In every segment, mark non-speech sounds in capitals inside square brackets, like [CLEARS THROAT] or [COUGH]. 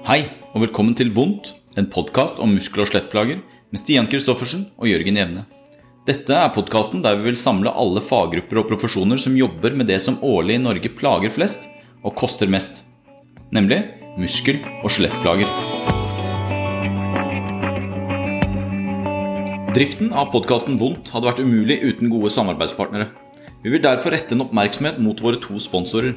Hei, og velkommen til Vondt, en podkast om muskel- og skjelettplager med Stian Kristoffersen og Jørgen Jevne. Dette er podkasten der vi vil samle alle faggrupper og profesjoner som jobber med det som årlig i Norge plager flest og koster mest, nemlig muskel- og skjelettplager. Driften av podkasten Vondt hadde vært umulig uten gode samarbeidspartnere. Vi vil derfor rette en oppmerksomhet mot våre to sponsorer.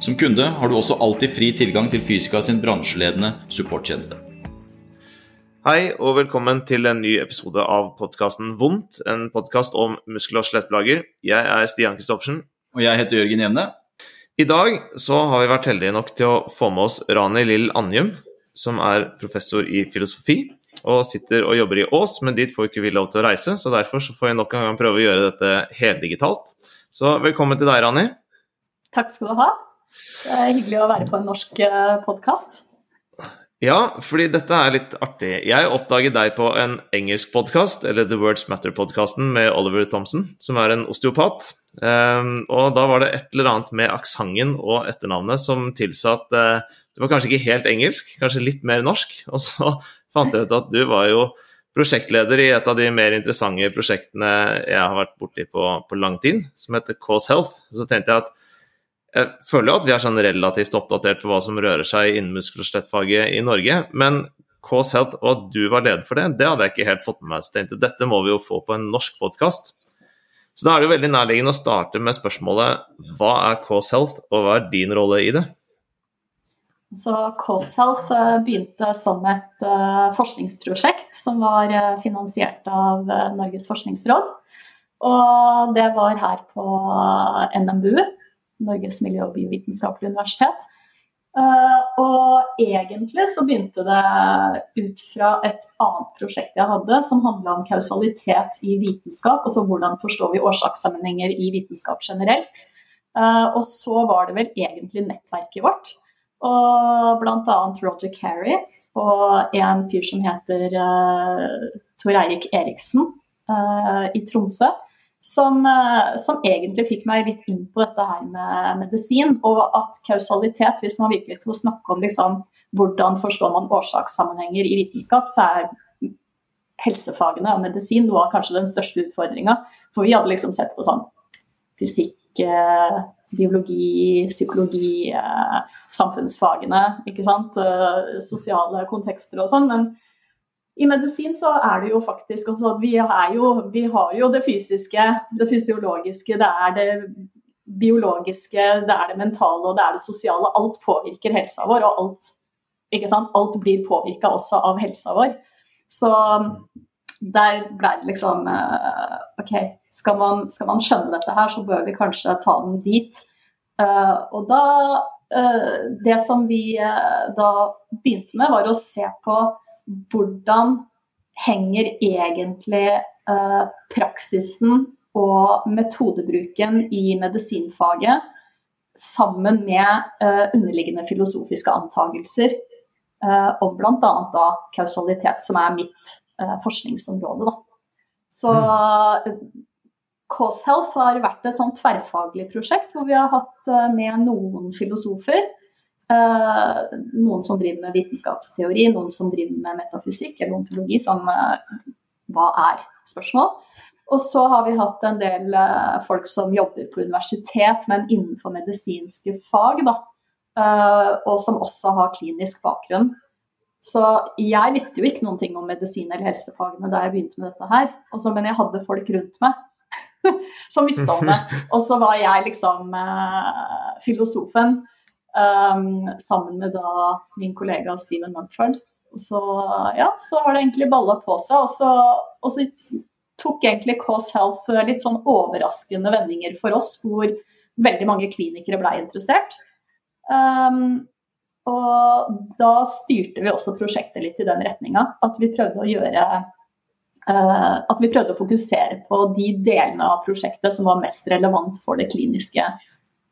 Som kunde har du også alltid fri tilgang til Fysika sin bransjeledende supporttjeneste. Hei og velkommen til en ny episode av podkasten Vondt, en podkast om muskel- og skjelettplager. Jeg er Stian Kristoffersen. Og jeg heter Jørgen Jevne. I dag så har vi vært heldige nok til å få med oss Rani Lill Anjum, som er professor i filosofi og sitter og jobber i Ås, men dit får ikke vi lov til å reise, så derfor så får vi nok en gang prøve å gjøre dette heldigitalt. Så velkommen til deg, Rani. Takk skal du ha. Det er hyggelig å være på en norsk eh, podkast. Ja, fordi dette er litt artig. Jeg oppdaget deg på en engelsk podkast, eller The Words Matter-podkasten med Oliver Thompson, som er en osteopat. Um, og da var det et eller annet med aksenten og etternavnet som tilsa at uh, det var kanskje ikke helt engelsk, kanskje litt mer norsk. [LAUGHS] Og så fant jeg ut at du var jo prosjektleder i et av de mer interessante prosjektene jeg har vært borti på, på lang tid, som heter Cause Health. Så tenkte jeg at jeg føler jo at vi er sånn relativt oppdatert på hva som rører seg innen muskel- og skjelettfaget i Norge, men KS Health og at du var leder for det, det hadde jeg ikke helt fått med meg. Så tenkte dette må vi jo få på en norsk podkast. Så da er det jo veldig nærliggende å starte med spørsmålet hva er KS Health, og hva er din rolle i det? Så KS Health eh, begynte som et uh, forskningsprosjekt som var uh, finansiert av uh, Norges forskningsråd. Og det var her på NMBU, Norges miljø- og biovitenskapelige universitet. og egentlig så begynte det ut fra et annet prosjekt jeg hadde, som handla om kausalitet i vitenskap. Altså hvordan forstår vi årsakssammenhenger i vitenskap generelt. og så var det vel egentlig nettverket vårt og bl.a. Roger Carey og en fyr som heter uh, Tor Eirik Eriksen i Tromsø. Som, uh, som, egentlig fikk meg litt inn på dette her med medisin, og at kausalitet, hvis man virkelig skal snakke om liksom, hvordan forstår man årsakssammenhenger i vitenskap, så er helsefagene og medisin noe av kanskje den største utfordringa. For vi hadde liksom sett på sånn fysikk, biologi, psykologi, samfunnsfagene, ikke sant? sosiale kontekster og sånn. Men i medisin så er det jo faktisk altså, vi, jo, vi har jo det fysiske, det fysiologiske, det er det biologiske, det er det mentale og det er det sosiale. Alt påvirker helsa vår, og alt, alt blir påvirka også av helsa vår. Så der ble det liksom OK, skal man, skal man skjønne dette her, så bør vi kanskje ta den dit. og da det som vi da begynte med, var å se på hvordan henger egentlig praksisen og metodebruken i medisinfaget sammen med underliggende filosofiske antagelser om bl.a. kausalitet, som er mitt forskningsområde. Da. Så Cause Health har vært et sånn tverrfaglig prosjekt hvor vi har hatt med noen filosofer. Uh, noen som driver med vitenskapsteori, noen som driver med metafysikk eller ontologi, som uh, hva er spørsmål. Og så har vi hatt en del uh, folk som jobber på universitet, men innenfor medisinske fag, da. og som også har klinisk bakgrunn. Så jeg visste jo ikke noen ting om medisin eller helsefagene da jeg begynte med dette her. Også, men jeg hadde folk rundt meg [LAUGHS] som visste om det. [LAUGHS] Og så var jeg liksom filosofen. Um, sammen med da min kollega Steven Mumford. Så, ja, så har det egentlig balla på seg. Og så, og så tok egentlig Cause Health litt sånn overraskende vendinger for oss, hvor veldig mange klinikere ble interessert. Um, Og da styrte vi også prosjektet litt i den retninga. At vi prøvde å gjøre uh, At vi prøvde å fokusere på de delene av prosjektet som var mest relevant for det kliniske.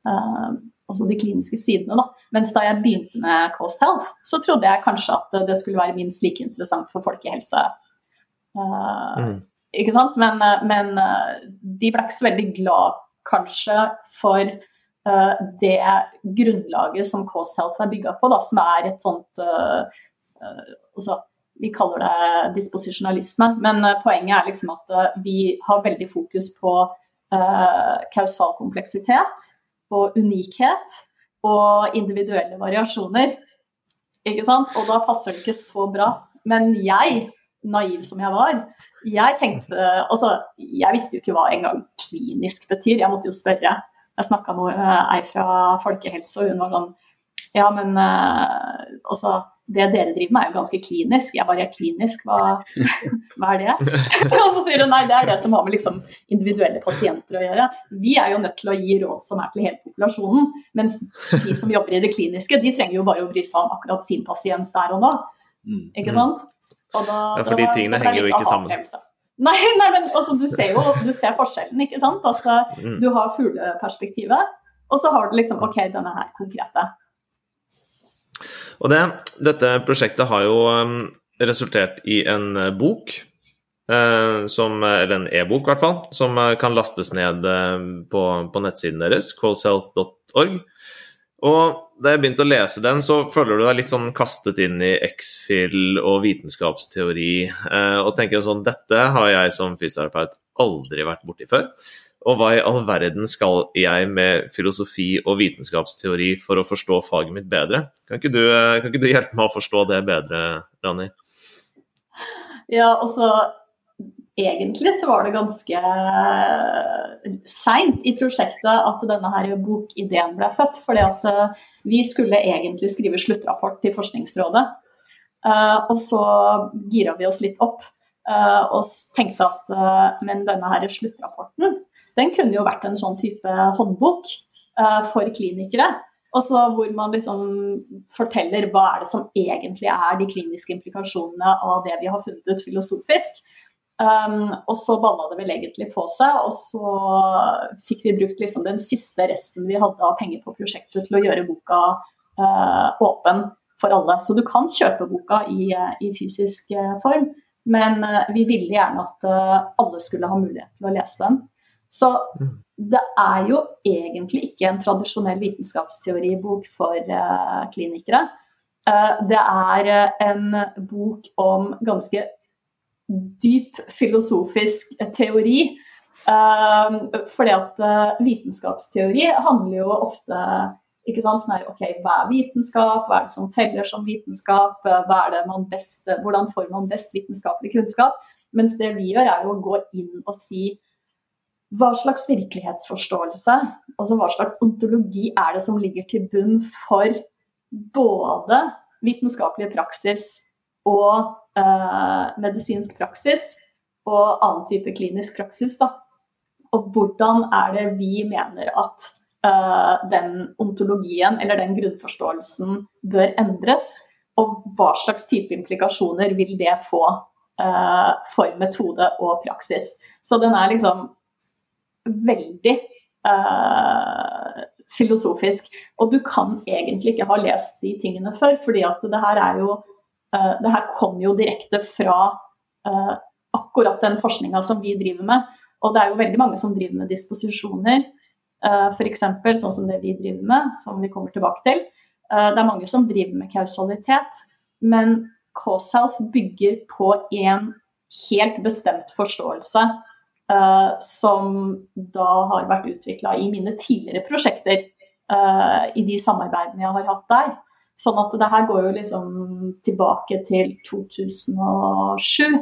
Uh, også de kliniske sidene. Da. Mens da jeg begynte med Coast Health, så trodde jeg kanskje at det skulle være minst like interessant for folkehelse. Uh, mm. Ikke sant? Men, men de ble ikke så veldig glad kanskje for uh, det grunnlaget som Coast Health er bygga på, da, som er et sånt uh, også, Vi kaller det disposisjonalisme, men poenget er liksom at vi har veldig fokus på kausal kompleksitet og unikhet og individuelle variasjoner. Ikke sant? Og da passer det ikke så bra. Men jeg, naiv som jeg var, jeg tenkte Altså, jeg visste jo ikke hva engang klinisk betyr. Jeg måtte jo spørre. Jeg snakka med ei fra folkehelse, og hun var sånn Ja, men uh, altså det dere driver med er jo ganske klinisk. Jeg bare er klinisk, hva, [LAUGHS] hva er det? [LAUGHS] og så sier hun nei, det er det som har med liksom individuelle pasienter å gjøre. Vi er jo nødt til å gi råd som er til hele populasjonen. Mens de som jobber i det kliniske, de trenger jo bare å bry seg om akkurat sin pasient der og da. Mm. Ikke sant? Og da, ja, for de tingene henger jo ikke sammen. [LAUGHS] Nei, nei, men altså, du ser jo du ser forskjellen, ikke sant. At altså, du har fugleperspektivet, og så har du liksom OK, denne her konkrete. Og det, dette prosjektet har jo um, resultert i en uh, bok, uh, som, eller en e-bok i hvert fall, som kan lastes ned på, på nettsiden deres, callself.org. Og da jeg begynte å lese den, så føler du deg litt sånn kastet inn i X-fill og vitenskapsteori, eh, og tenker sånn Dette har jeg som fysioterapeut aldri vært borti før. Og hva i all verden skal jeg med filosofi og vitenskapsteori for å forstå faget mitt bedre? Kan ikke du, eh, kan ikke du hjelpe meg å forstå det bedre, Rani? Ja, altså egentlig så var det ganske seint i prosjektet at denne her bokideen ble født. fordi at eh, vi skulle egentlig skrive sluttrapport til Forskningsrådet. Eh, og så gira vi oss litt opp eh, og tenkte at men denne her sluttrapporten den kunne jo vært en sånn type håndbok for klinikere. Også hvor man liksom forteller hva er det som egentlig er de kliniske implikasjonene av det vi har funnet ut filosofisk. Um, og så balla det vel egentlig på seg, og så fikk vi brukt liksom den siste resten vi hadde av penger på prosjektet til å gjøre boka uh, åpen for alle. Så du kan kjøpe boka i, i fysisk form, men uh, vi ville gjerne at alle skulle ha mulighet til å lese den. Så mm. det er jo egentlig ikke en tradisjonell vitenskapsteoribok for klinikere. det er en bok om ganske dyp filosofisk teori. Fordi at vitenskapsteori handler jo ofte ikke sant, sånn her, ok, Hva er vitenskap, hva er det som teller som vitenskap, hva er det man best, hvordan får man best vitenskapelig kunnskap? Mens det vi gjør, er jo å gå inn og si hva slags virkelighetsforståelse, altså hva slags ontologi er det som ligger til bunn for både vitenskapelig praksis og eh, medisinsk praksis og annen type klinisk praksis. Da. Og hvordan er det vi mener at eh, den ontologien eller den grunnforståelsen bør endres? Og hva slags type implikasjoner vil det få uh, for metode og praksis? Så den er liksom veldig uh, filosofisk. Og du kan egentlig ikke ha lest de tingene før, fordi at det her er jo Uh, det her kommer jo direkte fra uh, akkurat den forskninga som vi driver med. Og det er jo veldig mange som driver med disposisjoner, uh, f.eks. sånn som det vi driver med, som vi kommer tilbake til. Uh, det er mange som driver med kausalitet, men K-self bygger på en helt bestemt forståelse uh, som da har vært utvikla i mine tidligere prosjekter, i de samarbeidene jeg har hatt der. Sånn at det her går jo liksom tilbake til 2007.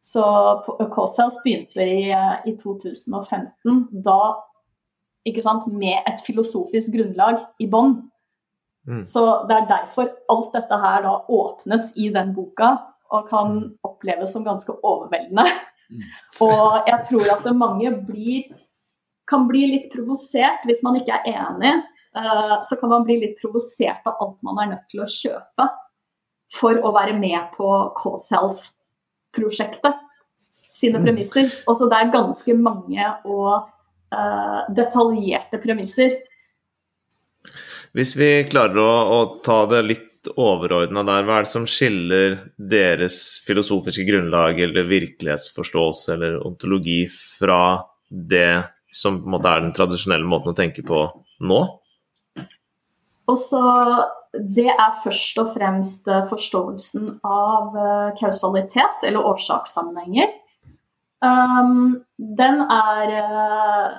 Så Cosehealth begynte i, i 2015, da med et filosofisk grunnlag i bånn. Mm. Så det er derfor alt dette her da åpnes i den boka og kan mm. oppleves som ganske overveldende. Mm. [LAUGHS] Og jeg tror at mange blir, kan bli litt provosert hvis man ikke er enig eh, så kan man bli litt provosert av alt man er nødt til å kjøpe for å være med på K-Self-prosjektet sine Mm. premisser. Og så det er ganske mange og eh, detaljerte premisser. Hvis vi klarer å, å ta det litt overordna der, hva er det som skiller deres filosofiske grunnlag eller virkelighetsforståelse eller ontologi fra det som på en måte er den tradisjonelle måten å tenke på nå? Også, Det er først og fremst eh, forståelsen av eh, kausalitet, eller årsakssammenhenger. Um, den er eh,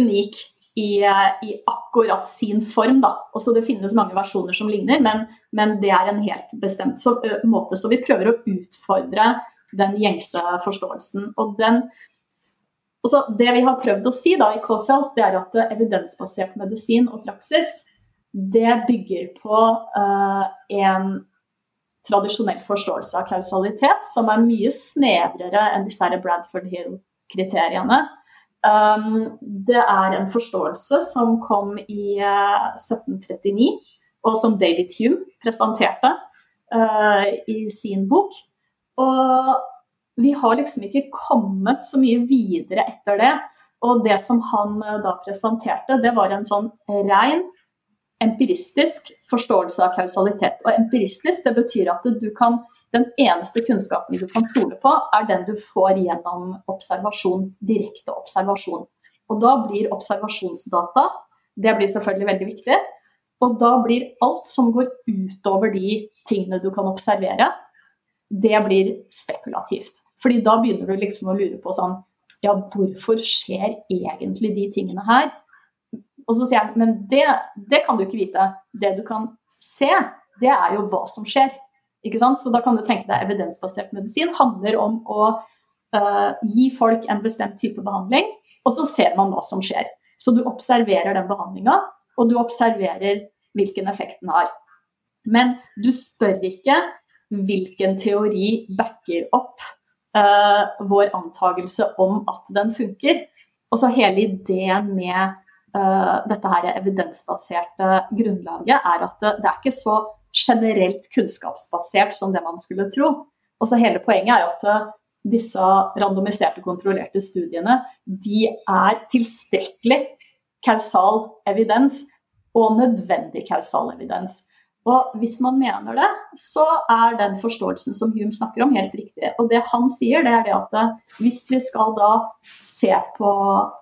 unik i, i akkurat sin form. Da. Også det finnes mange versjoner som ligner, men, men det er en helt bestemt så, ø, måte. Så vi prøver å utfordre den gjengse forståelsen. Og den, også det vi har prøvd å si da, i KSL, det er at evidensbasert medisin og praksis det bygger på eh, en tradisjonell forståelse av kausalitet, som er mye snevrere enn disse Bradford Hill-kriteriene. Um, det er en forståelse som kom i uh, 1739, og som David Hume presenterte uh, i sin bok. Og vi har liksom ikke kommet så mye videre etter det. Og det som han uh, da presenterte, det var en sånn rein empiristisk forståelse av kausalitet. Og empiristisk det betyr at du kan den eneste kunnskapen du kan stole på, er den du får gjennom observasjon, direkte observasjon. Og da blir observasjonsdata Det blir selvfølgelig veldig viktig. Og da blir alt som går utover de tingene du kan observere, det blir spekulativt. Fordi da begynner du liksom å lure på sånn Ja, hvorfor skjer egentlig de tingene her? Og så sier jeg men det, det kan du ikke vite. Det du kan se, det er jo hva som skjer. Ikke sant? Så da kan du tenke deg evidensbasert medisin handler om å uh, gi folk en bestemt type behandling, og så ser man hva som skjer. Så du observerer den behandlinga, og du observerer hvilken effekt den har. Men du spør ikke hvilken teori backer opp uh, vår antagelse om at den funker. Og så hele ideen med dette her evidensbaserte grunnlaget er at det, det er ikke så generelt kunnskapsbasert som det man skulle tro. Og så hele poenget er at uh, disse randomiserte, kontrollerte studiene de er tilstrekkelig kausal evidens og nødvendig kausal evidens. Og hvis man mener det, så er den forståelsen som Hume snakker om, helt riktig. Og det han sier, det er det at uh, hvis vi skal da se på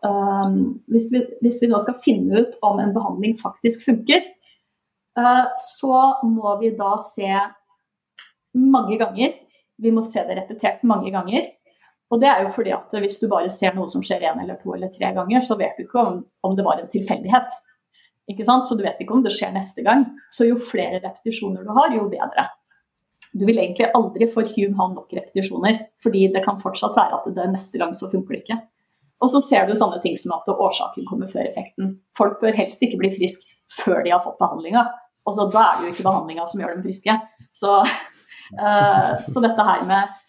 um, hvis, vi, hvis, vi, nå skal finne ut om en behandling faktisk funker, uh, så må vi da se mange ganger. Vi må se det repetert mange ganger. Og det er jo fordi at hvis du bare ser noe som skjer én eller to eller tre ganger, så vet du ikke om, om det var en tilfeldighet. Ikke sant? Så du vet ikke om det skjer neste gang. Så jo flere repetisjoner du har, jo bedre. Du vil egentlig aldri for Hume ha nok repetisjoner, fordi det kan fortsatt være at det neste gang så funker det ikke. Og så ser du sånne ting som at årsaken kommer før effekten. Folk bør helst ikke bli friske før de har fått behandlinga. Og da er det jo ikke behandlinga som gjør dem friske. Så, uh, [LAUGHS] så dette her med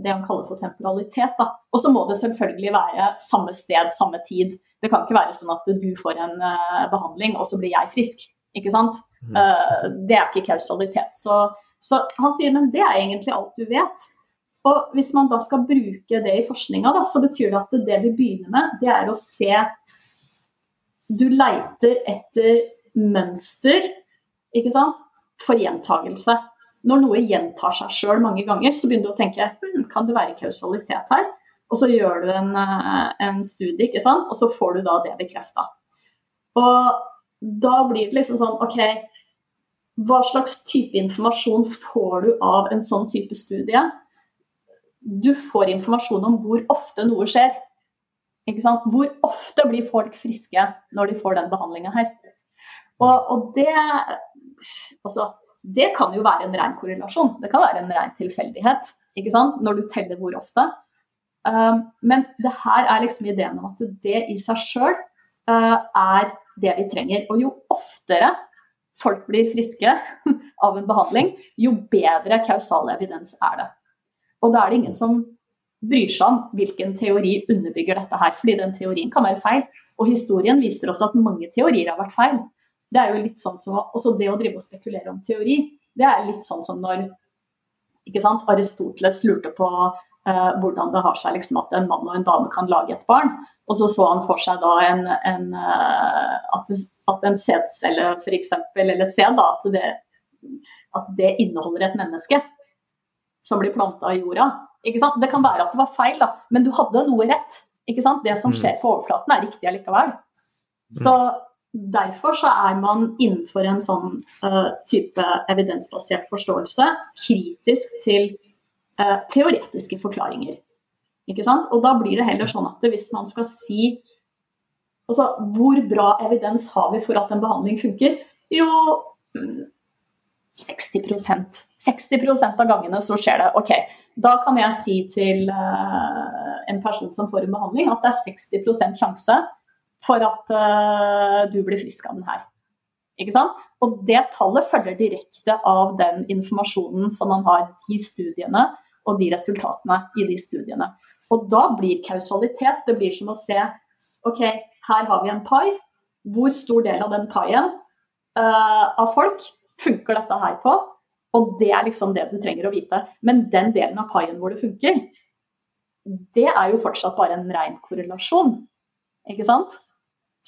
det han kaller for temporalitet, da. Og så må det selvfølgelig være samme sted, samme tid. Det kan ikke være sånn at du får en uh, behandling, og så blir jeg frisk. Ikke sant? Uh, det er ikke kausalitet. Så, så, han sier men det er egentlig alt du vet. Og hvis man da skal bruke det i forskninga, da, så betyr det at det vi begynner med, det er å se Du leiter etter mønster, ikke sant, for gjentagelse. Når noe gjentar seg sjøl mange ganger, så begynner du å tenke hm, kan det være kausalitet her? Og så gjør du en, en studie, ikke sant? og så får du da det bekrefta. Og da blir det liksom sånn OK, hva slags type informasjon får du av en sånn type studie? Du får informasjon om hvor ofte noe skjer. Ikke sant? Hvor ofte blir folk friske når de får den behandlinga her? Og, og det Altså, det kan jo være en ren korrelasjon. Det kan være en ren tilfeldighet ikke sant? når du teller hvor ofte. Um, men det her er liksom ideen om at det i seg sjøl uh, er det vi trenger. Og jo oftere folk blir friske [LAUGHS] av en behandling, jo bedre kausal evidens er det. Og da er det ingen som bryr seg om hvilken teori underbygger dette her, fordi den teorien kan være feil. Og historien viser også at mange teorier har vært feil. Det er jo litt sånn som, også det å drive og spekulere om teori, det er litt sånn som når ikke sant, Aristoteles lurte på eh, hvordan det har seg liksom, at en mann og en dame kan lage et barn. Og så så han for seg da en, en, uh, at, at, en sædcelle f.eks., eller sæd, at, det, at det inneholder et menneske som blir planta i jorda. Det kan være at det var feil, da, men du hadde noe rett. Det som mm. skjer på overflaten, er riktig allikevel. Mm. Så Derfor så er man innenfor en sånn uh, type evidensbasert forståelse kritisk til uh, teoretiske forklaringer. Ikke sant? Og da blir det heller sånn at hvis man skal si Altså, hvor bra evidens har vi for at en behandling funker? Jo, 60 mm, 60% av gangene så skjer det. Ok, da kan jeg si til uh, en person som får en behandling at det er 60% sjanse for at uh, du blir frisk av den her. Ikke sant? Og det tallet følger direkte av den informasjonen som man har i studiene, og de resultatene i de studiene. Og da blir kausalitet Det blir som å se OK, her har vi en pai. Hvor stor del av den paien uh, av folk funker dette her på? Og det er liksom det du trenger å vite. Men den delen av paien hvor det funker, det er jo fortsatt bare en ren korrelasjon. Ikke sant?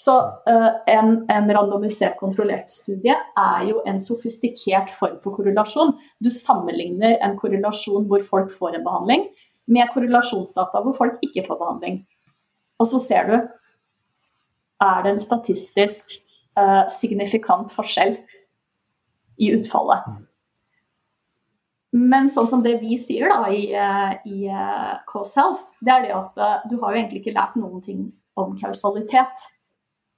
Så uh, en, en, randomisert kontrollert studie er jo en sofistikert form for korrelasjon. Du sammenligner en korrelasjon hvor folk får en behandling, med korrelasjonsdata hvor folk ikke får behandling. Og så ser du er det en statistisk uh, signifikant forskjell i utfallet. Men sånn som det vi sier da i, uh, i Cause Health, det er det at du har jo egentlig ikke lært noen ting om kausalitet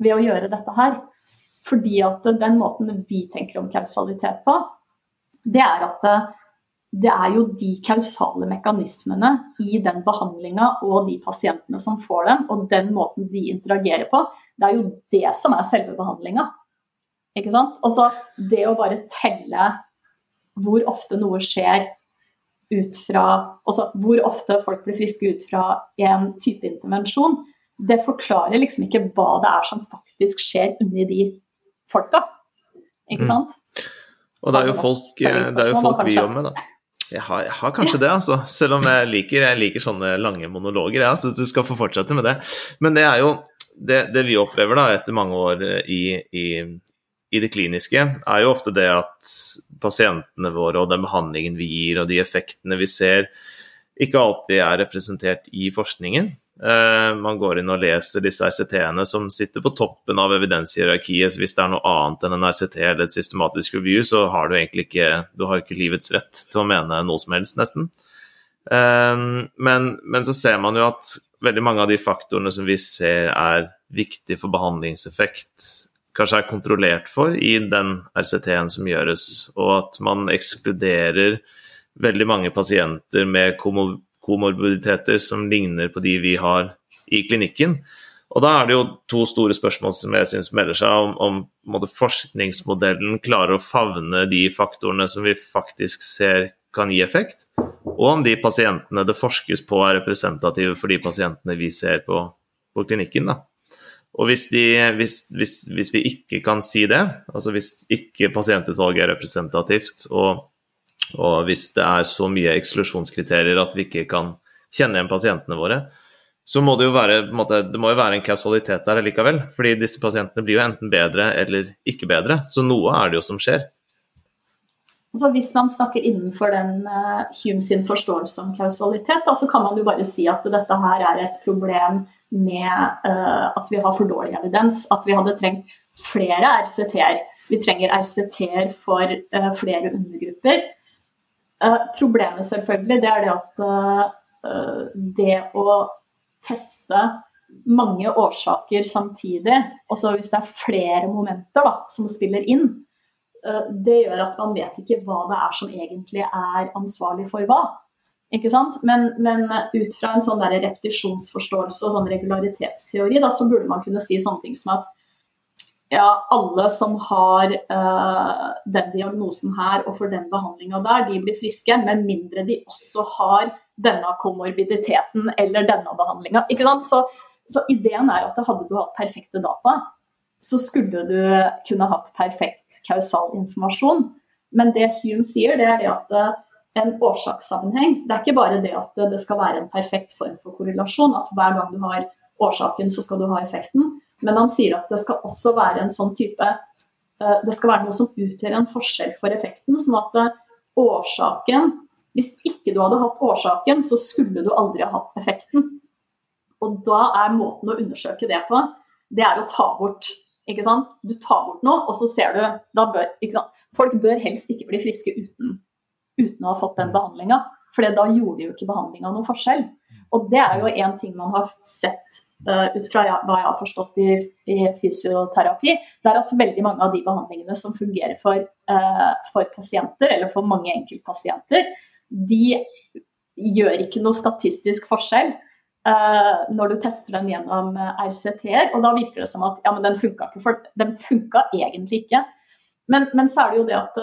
ved å gjøre dette her. Fordi at den måten vi tenker om kausalitet på, det er at det er jo de kausale mekanismene i den behandlinga og de pasientene som får den, og den måten de interagerer på, det er jo det som er selve behandlinga. Ikke sant? Altså det å bare telle hvor ofte noe skjer ut fra Altså hvor ofte folk blir friske ut fra en type intervensjon, det forklarer liksom ikke hva det er som faktisk skjer inni de folka. Ikke mm. sant? Mm. Og det er jo folk, det er jo folk vi jobber med, da. Jeg har, jeg har kanskje ja. det, altså. Selv om jeg liker, jeg liker sånne lange monologer. Ja, så du skal få fortsette med det. Men det er jo det, det vi opplever da etter mange år i, i, i, det kliniske, er jo ofte det at pasientene våre og den behandlingen vi gir og de effektene vi ser, ikke alltid er representert i forskningen. Uh, man går inn og leser disse RCT-ene som sitter på toppen av evidenshierarkiet. Så hvis det er noe annet enn en RCT eller et systematisk review, så har du egentlig ikke, du har ikke livets rett til å mene noe som helst, nesten. Uh, men, men, så ser man jo at veldig mange av de faktorene som vi ser er viktige for behandlingseffekt, kanskje er kontrollert for i den RCT-en som gjøres, og at man ekskluderer veldig mange pasienter med komorbiditeter som ligner på de vi har i klinikken. Og da er det jo to store spørsmål som jeg syns melder seg, om, om forskningsmodellen klarer å favne de faktorene som vi faktisk ser kan gi effekt, og om de pasientene det forskes på er representative for de pasientene vi ser på, på klinikken. Da. Og hvis, de, hvis, hvis, hvis, vi ikke kan si det, altså hvis ikke pasientutvalget er representativt, og og hvis det er så mye eksklusjonskriterier at vi ikke kan kjenne igjen pasientene våre, så må det jo være, måte, det må jo være en kausalitet der likevel. Fordi disse pasientene blir jo enten bedre eller ikke bedre. Så noe er det jo som skjer. Så hvis man snakker innenfor den uh, Hume sin forståelse om kausalitet, da, så kan man jo bare si at dette her er et problem med uh, at vi har for dårlig evidens. At vi hadde trengt flere RCT-er. Vi trenger RCT-er for uh, flere undergrupper. Eh, problemet selvfølgelig det er det at uh, det å teste mange årsaker samtidig, også hvis det er flere momenter da, som spiller inn, uh, det gjør at man vet ikke hva det er som egentlig er ansvarlig for hva. Ikke sant? Men, men ut fra en sånn repetisjonsforståelse og sånn regularitetsteori, da, så burde man kunne si sånne ting som at ja, alle som har uh, den diagnosen her og får den behandlinga der, de blir friske, med mindre de også har denne komorbiditeten eller denne behandlinga. Så Så ideen er at hadde du hatt perfekte data, så skulle du kunne hatt perfekt kausal informasjon. Men det Hume sier, det er det at eh, en årsakssammenheng Det er ikke bare det at det skal være en perfekt form for korrelasjon, at hver gang du har årsaken, så skal du ha effekten. Men han sier at det skal også være en sånn type eh, Det skal være noe som utgjør en forskjell for effekten. Sånn at eh, årsaken Hvis ikke du hadde hatt årsaken, så skulle du aldri ha hatt effekten. Og da er måten å undersøke det på, det er å ta bort ikke sant? Du tar bort noe, og så ser du bør? Folk bør helst ikke bli friske uten, uten å ha fått den behandlinga. For da gjorde jo ikke behandlinga noen forskjell. Og det er jo én ting man har sett uh, ut fra hva jeg har forstått i, i, fysioterapi, det er at veldig mange av de behandlingene som fungerer for, uh, for pasienter, eller for mange enkeltpasienter, de gjør ikke noe statistisk forskjell. Uh, når du tester den gjennom RCT-er, og da virker det som at ja, men den funka ikke, for den funka egentlig ikke. Men, men, så er det jo det at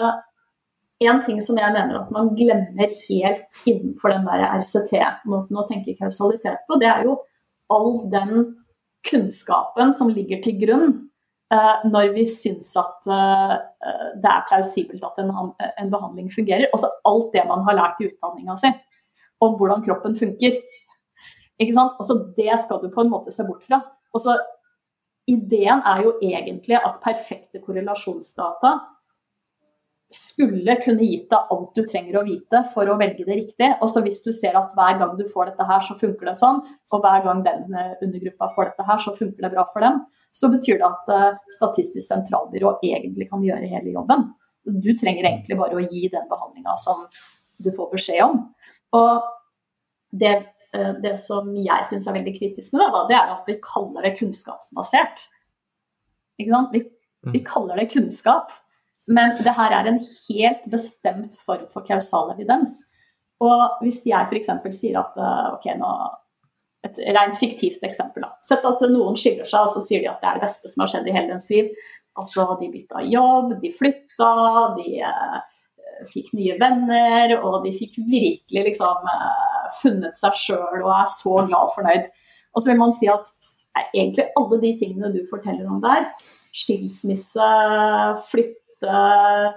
en ting som jeg mener at man glemmer helt innenfor den der RCT-måten å tenke kausalitet på, det er jo all den kunnskapen som ligger til grunn eh, når vi syns at eh, det er plausibelt at en, en, behandling fungerer. Altså alt det man har lært i utdanninga si om hvordan kroppen funker. Ikke sant? Altså, det skal du på en måte se bort fra. Altså, ideen er jo egentlig at perfekte korrelasjonsdata skulle kunne gitt deg alt du trenger å vite for å velge det riktig. Og så hvis du ser at hver gang du får dette her, så funker det sånn, og hver gang den undergruppa får dette her, så funker det bra for dem, så betyr det at uh, Statistisk sentralbyrå egentlig kan gjøre hele jobben. Du trenger egentlig bare å gi den behandlinga som du får beskjed om. Og det, uh, det som jeg syns er veldig kritisk med det, det er at vi kaller det kunnskapsbasert. Vi, vi mm. kaller det kunnskap. Men det her er en helt bestemt form for kausal evidens. Og hvis jeg f.eks. sier at eh, ok, nå, et rent fiktivt eksempel. da, Sett at noen skiller seg, og så sier de at det er det beste som har skjedd i hele deres liv. Altså, de bytta jobb, de flytta, de eh, fikk nye venner, og de fikk virkelig liksom eh, funnet seg sjøl og er så glad og fornøyd. Og så vil man si at er egentlig alle de tingene du forteller om der, skilsmisse, flytt bytte,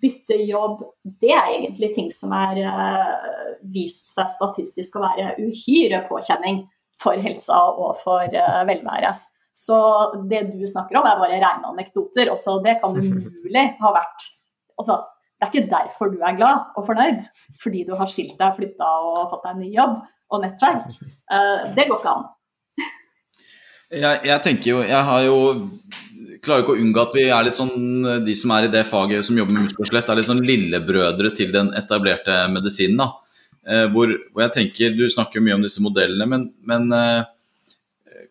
bytte jobb, det er egentlig ting som er uh, vist seg statistisk å være uhyre påkjenning for helsa og for velvære velværet. Så det du snakker om, er bare rene anekdoter. Også det kan umulig ha vært altså, Det er ikke derfor du er glad og fornøyd, fordi du har skilt deg, flytta og fått deg en ny jobb og nettverk. Uh, det går ikke an. Jeg, jeg, tenker jo Jeg har jo klarer ikke å unngå at vi er litt sånn De som er i det faget som jobber med muskel er litt sånn lillebrødre til den etablerte medisinen. da. Eh, hvor, hvor, jeg tenker, Du snakker jo mye om disse modellene, men, men eh,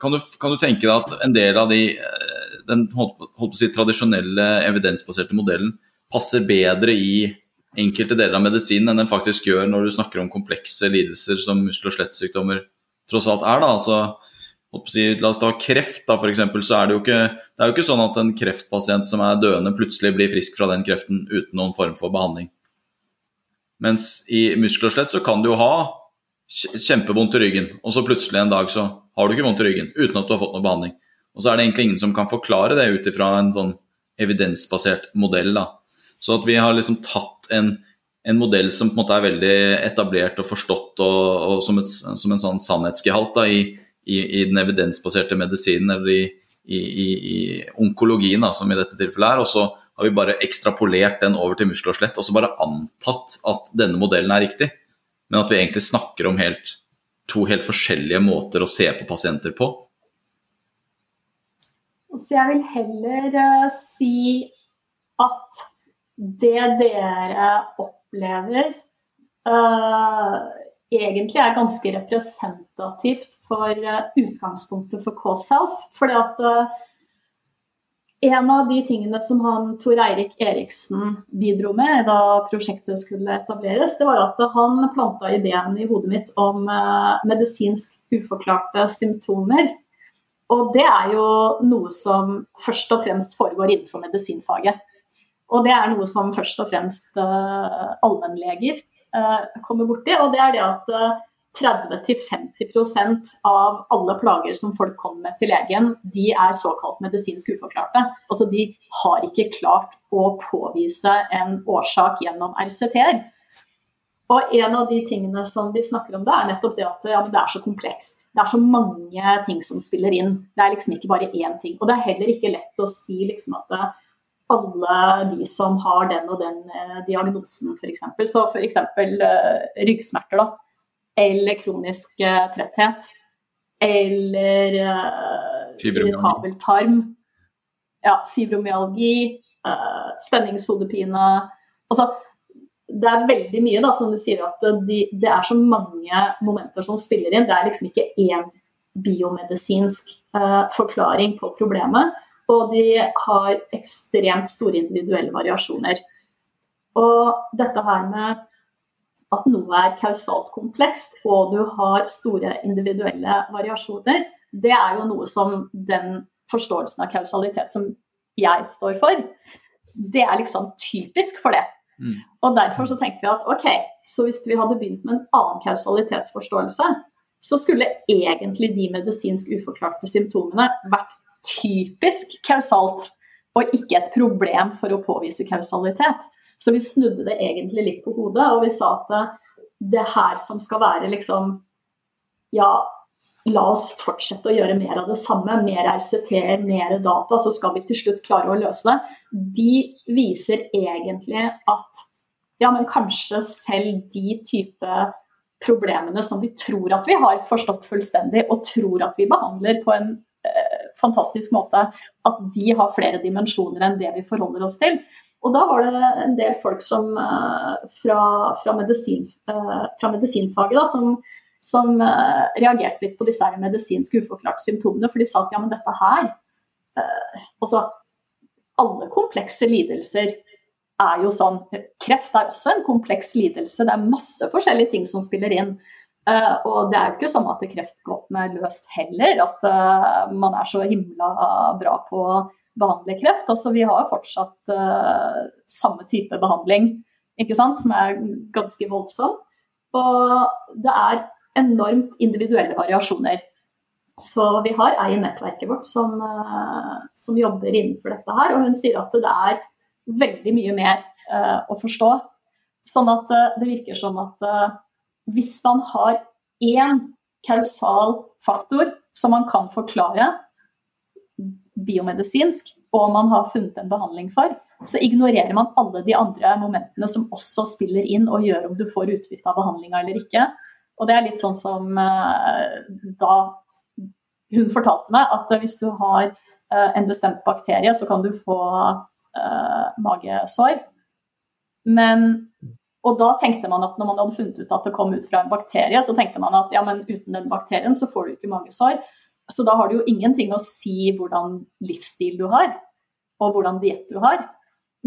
kan, du, kan, du, tenke deg at en del av de, eh, den holdt, holdt på å si, tradisjonelle evidensbaserte modellen passer bedre i enkelte deler av medisinen enn den faktisk gjør når du snakker om komplekse lidelser som muskel- og skjelettsykdommer tross alt er? da, altså La oss ta kreft, da, for eksempel, så er det jo ikke det er jo ikke sånn at en kreftpasient som er døende, plutselig blir frisk fra den kreften uten noen form for behandling. Mens i muskel og skjelett så kan du jo ha kjempevondt i ryggen, og så plutselig en dag så har du ikke vondt i ryggen uten at du har fått noe behandling. Og så er det egentlig ingen som kan forklare det ut ifra en sånn evidensbasert modell. da. Så at vi har liksom tatt en, en modell som på en måte er veldig etablert og forstått og, og som, et, som, en sånn sannhetsgehalt da, i, i, i den evidensbaserte medisinen eller i, i, onkologien, da, som i dette tilfellet er. Og så har vi bare ekstrapolert den over til muskel og skjelett og så bare antatt at denne modellen er riktig. Men at vi egentlig snakker om helt, to helt forskjellige måter å se på pasienter på. Så jeg vil heller uh, si at det dere opplever uh, egentlig er ganske representativt for uh, utgangspunktet for Cause Health. Fordi at uh, en av de tingene som han Tor Eirik Eriksen bidro med da prosjektet skulle etableres, det var at han planta ideen i hodet mitt om uh, medisinsk uforklarte symptomer. Og det er jo noe som først og fremst foregår innenfor medisinfaget. Og det er noe som først og fremst allmennleger uh, kommer borti. Og det er det at uh, 30-50% av alle plager som folk kommer med til legen, de er såkalt medisinsk uforklarte. Altså De har ikke klart å påvise en årsak gjennom RCT-er. Og En av de tingene som de snakker om, da, er nettopp det at ja, det er så komplekst. Det er så mange ting som spiller inn. Det er liksom ikke bare én ting. Og det er heller ikke lett å si liksom at alle de som har den og den eh, diagnosen, f.eks. Så f.eks. Eh, ryggsmerter, da eller kronisk eh, tretthet. Eller uh, irritabel tarm. Ja, fibromyalgi, uh, spenningshodepine. Altså, det er veldig mye, da, som du sier, at de, det er så mange momenter som spiller inn. Det er liksom ikke én biomedisinsk uh, forklaring på problemet. Og de har ekstremt store individuelle variasjoner. Og dette her med at noe er kausalt komplekst, og du har store individuelle variasjoner, det er jo noe som den forståelsen av kausalitet som jeg står for, det er liksom typisk for det. Mm. Og derfor så tenkte vi at ok, så hvis vi hadde begynt med en annen kausalitetsforståelse, så skulle egentlig de medisinsk uforklarte symptomene vært typisk kausalt, og ikke et problem for å påvise kausalitet. Så vi snudde det egentlig litt på hodet, og vi sa at det her som skal være liksom Ja, la oss fortsette å gjøre mer av det samme. Mer RCT, mer data, så skal vi til slutt klare å løse det. De viser egentlig at ja, men kanskje selv de type problemene som vi tror at vi har forstått fullstendig, og tror at vi behandler på en eh, fantastisk måte, at de har flere dimensjoner enn det vi forholder oss til. Og da var det en del folk som, eh, fra, fra, medisin, eh, fra medisinfaget da, som, som, eh, reagerte litt på disse medisinske uforklarte symptomene. For de sa at ja, men dette her Altså, alle komplekse lidelser er jo sånn. Kreft er også en kompleks lidelse. Det er masse forskjellige ting som spiller inn. Og det er jo ikke sånn at kreftgåten er løst heller. At man er så himla bra på å behandle kreft. Altså, vi har jo fortsatt uh, samme type behandling, ikke sant, som er ganske voldsom. Og det er enormt individuelle variasjoner. Så vi har ei i nettverket vårt som, uh, som, jobber innenfor dette her, og hun sier at det er veldig mye mer uh, å forstå. Sånn at det virker som at hvis man har én kausal faktor som man kan forklare, biomedisinsk, og man har funnet en behandling for, så ignorerer man alle de andre momentene som også spiller inn og gjør om du får utbytte av behandlinga eller ikke. Og det er litt sånn som uh, da hun fortalte meg at hvis du har uh, en bestemt bakterie, så kan du få uh, magesår. Men og da tenkte man at når man hadde funnet ut at det kom ut fra en bakterie, så tenkte man at ja, men uten den bakterien så får du ikke magesår. Så da har det jo ingenting å si hvordan livsstil du har, og hvordan diett du har.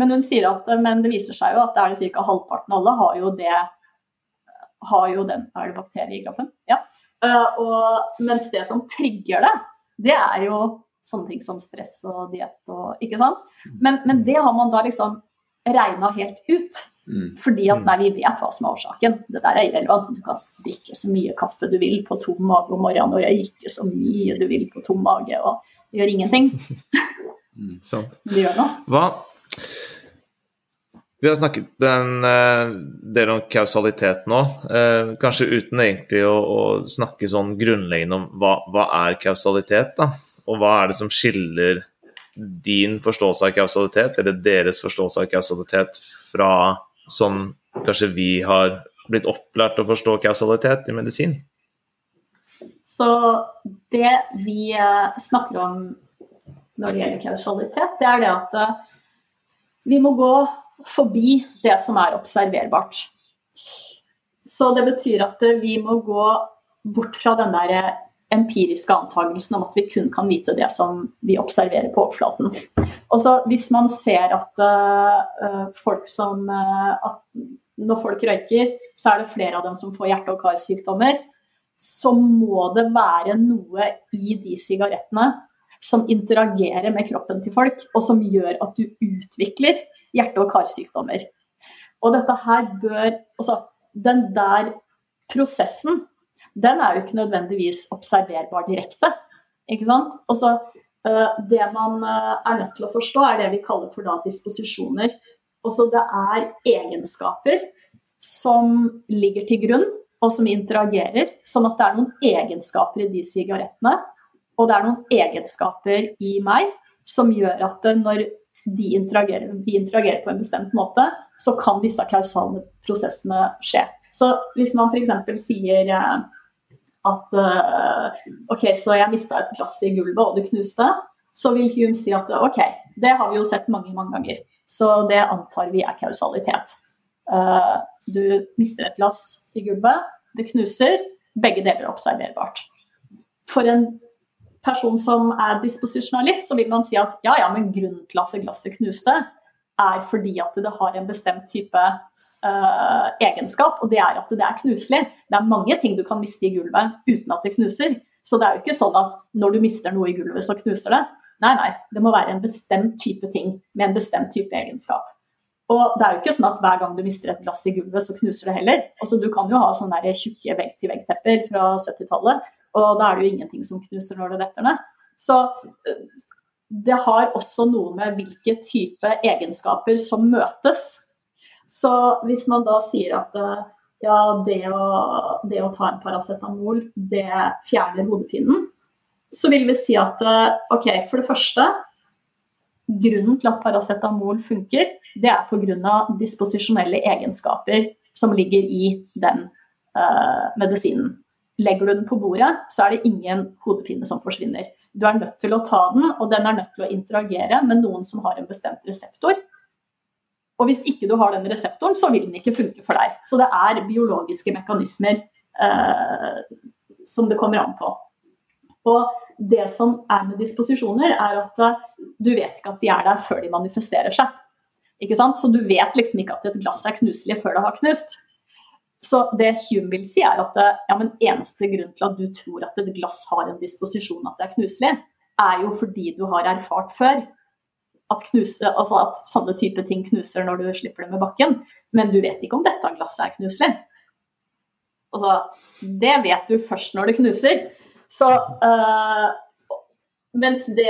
Men hun sier at men det viser seg jo at det er det ca. halvparten av alle har jo det har jo den Er det bakterie i kroppen? Ja. Uh, og, mens det som trigger det, det er jo sånne ting som stress og diett og Ikke sant? Men, men det har man da liksom regna helt ut. Mm. Fordi at mm. nei, vi vet hva som er årsaken. Det der er irrelevant. Du kan drikke så mye kaffe du vil på tom mage om morgenen, og røyke så mye du vil på tom mage, og det gjør ingenting. [LAUGHS] mm, sant. Det gjør noe. Hva? Vi har snakket en uh, del om kausalitet nå, uh, kanskje uten egentlig å, å, snakke sånn grunnleggende om hva, hva er kausalitet, da? Og hva er det som skiller din forståelse av kausalitet, eller deres forståelse av kausalitet, fra som kanskje vi har blitt opplært å forstå kausalitet i medisin? Så det vi eh, snakker om når det gjelder kausalitet, det er det at eh, vi må gå forbi det som er observerbart. Så det betyr at eh, vi må gå bort fra den der empiriske antakelsen om at vi kun kan vite det som vi observerer på overflaten. Også hvis man ser at uh, folk som uh, at Når folk røyker, så er det flere av dem som får hjerte- og karsykdommer. Så må det være noe i de sigarettene som interagerer med kroppen til folk, og som gjør at du utvikler hjerte- og karsykdommer. Og dette her bør Altså, den der prosessen den er jo ikke nødvendigvis observerbar direkte. Ikke sant? Og så uh, Det man uh, er nødt til å forstå, er det vi kaller for da disposisjoner. Også det er egenskaper som ligger til grunn, og som interagerer. Sånn at det er noen egenskaper i de sigarettene, og det er noen egenskaper i meg som gjør at når de interagerer, vi interagerer på en bestemt måte, så kan disse kausale prosessene skje. Så hvis man f.eks. sier at uh, OK, så jeg mista et glass i gulvet, og det knuste, så vil Hume si at OK, det har vi jo sett mange, mange ganger. Så det antar vi er kausalitet. Uh, du mister et glass i gulvet, det knuser, begge deler er observerbart. For en person som er disposisjonalist, så vil man si at ja, ja, men grunnen til at glasset knuste, er fordi at det har en bestemt type uh, egenskap, og det er at det er knuselig. Det er mange ting du kan miste i gulvet uten at det knuser. Så det er jo ikke sånn at når du mister noe i gulvet, så knuser det. Nei, nei. Det må være en bestemt type ting med en bestemt type egenskap. Og det er jo ikke sånn at hver gang du mister et glass i gulvet, så knuser det heller. Altså, du kan jo ha sånne tjukke vegg-til-vegg-tepper fra 70-tallet, og da er det jo ingenting som knuser når det detter ned. Så eh, det har også noe med hvilke type egenskaper som møtes. Så hvis man da sier at eh, ja, det å, det å ta en paracetamol, det fjerner hodepinen, så vil vi si at eh, ok, for det første Grunnen til at paracetamol funker, det er pga. disposisjonelle egenskaper som ligger i den uh, medisinen. Legger du den på bordet, så er det ingen hodepine som forsvinner. Du er nødt til å ta den, og den er nødt til å interagere med noen som har en bestemt reseptor. Og hvis ikke du har den reseptoren, så vil den ikke funke for deg. Så det er biologiske mekanismer eh, som det kommer an på. Og det som er med disposisjoner, er at eh, du vet ikke at de er der før de manifesterer seg. Ikke sant? Så du vet liksom ikke at et glass er knuselig før det har knust. Så det Hume vil si, er at eh, ja, men eneste grunn til at du tror at et glass har en disposisjon at det er knuselig, er jo fordi du har erfart før at, knuse, altså at sånne type ting knuser når du slipper det med bakken. Men du vet ikke om dette glasset er knuselig. Altså, det vet du først når det knuser. Så øh, Mens det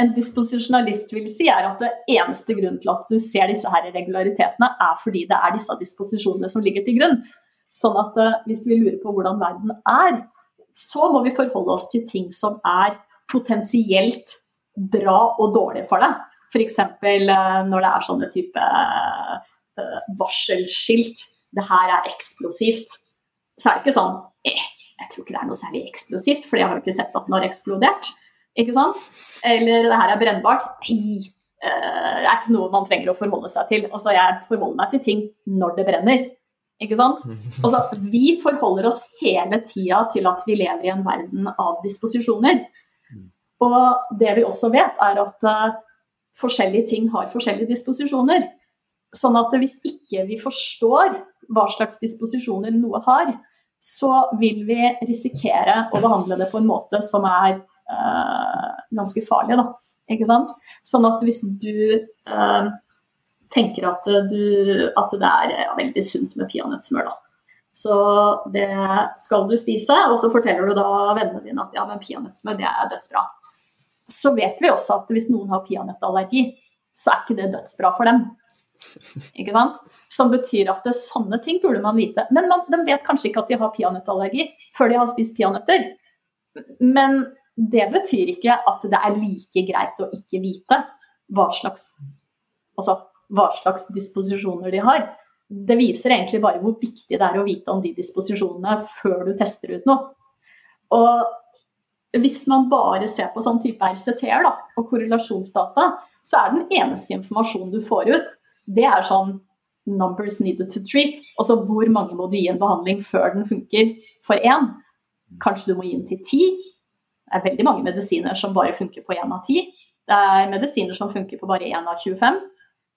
en disposisjonalist vil si, er at det eneste grunnen til at du ser disse her regularitetene, er fordi det er disse disposisjonene som ligger til grunn. Sånn at øh, hvis vi lurer på hvordan verden er, så må vi forholde oss til ting som er potensielt bra og dårlig for deg. F.eks. Eh, når det er sånne type uh, varselskilt. Det her er eksplosivt. Så er det ikke sånn eh, Jeg tror ikke det er noe særlig eksplosivt, for jeg har jo ikke sett at den har eksplodert. Ikke sant? Eller det her er brennbart. Nei, uh, det er ikke noe man trenger å forholde seg til. Altså, jeg forholder meg til ting når det brenner. Ikke sant? [LAUGHS] Altså, vi forholder oss hele tida til at vi lever i en verden av disposisjoner. Og det vi også vet, er at forskjellige ting har forskjellige disposisjoner. Sånn at hvis ikke vi forstår hva slags disposisjoner noe har, så vil vi risikere å behandle det på en måte som er øh, ganske farlig. Da. Ikke sant? Sånn at hvis du øh, tenker at, du, at, det er ja, veldig sunt med peanøttsmør, da. Så det skal du spise, og så forteller du da vennene dine at ja, men peanøttsmør det er dødsbra så vet vi også at hvis noen har peanøttallergi, så er ikke det dødsbra for dem. Ikke sant? Som betyr at det, er sanne ting burde man vite. Men man, de vet kanskje ikke at de har peanøttallergi før de har spist peanøtter. Men det betyr ikke at det er like greit å ikke vite hva slags, altså, hva slags disposisjoner de har. Det viser egentlig bare hvor viktig det er å vite om de disposisjonene før du tester ut noe. Og hvis man bare ser på sånn type RCT-er og korrelasjonsdata, så er den eneste informasjonen du får ut, det er sånn numbers needed to treat. Altså hvor mange må du gi en behandling før den funker for én. Kanskje du må gi den til ti. Det er veldig mange medisiner som bare funker på én av ti. Det er medisiner som funker på bare én av 25.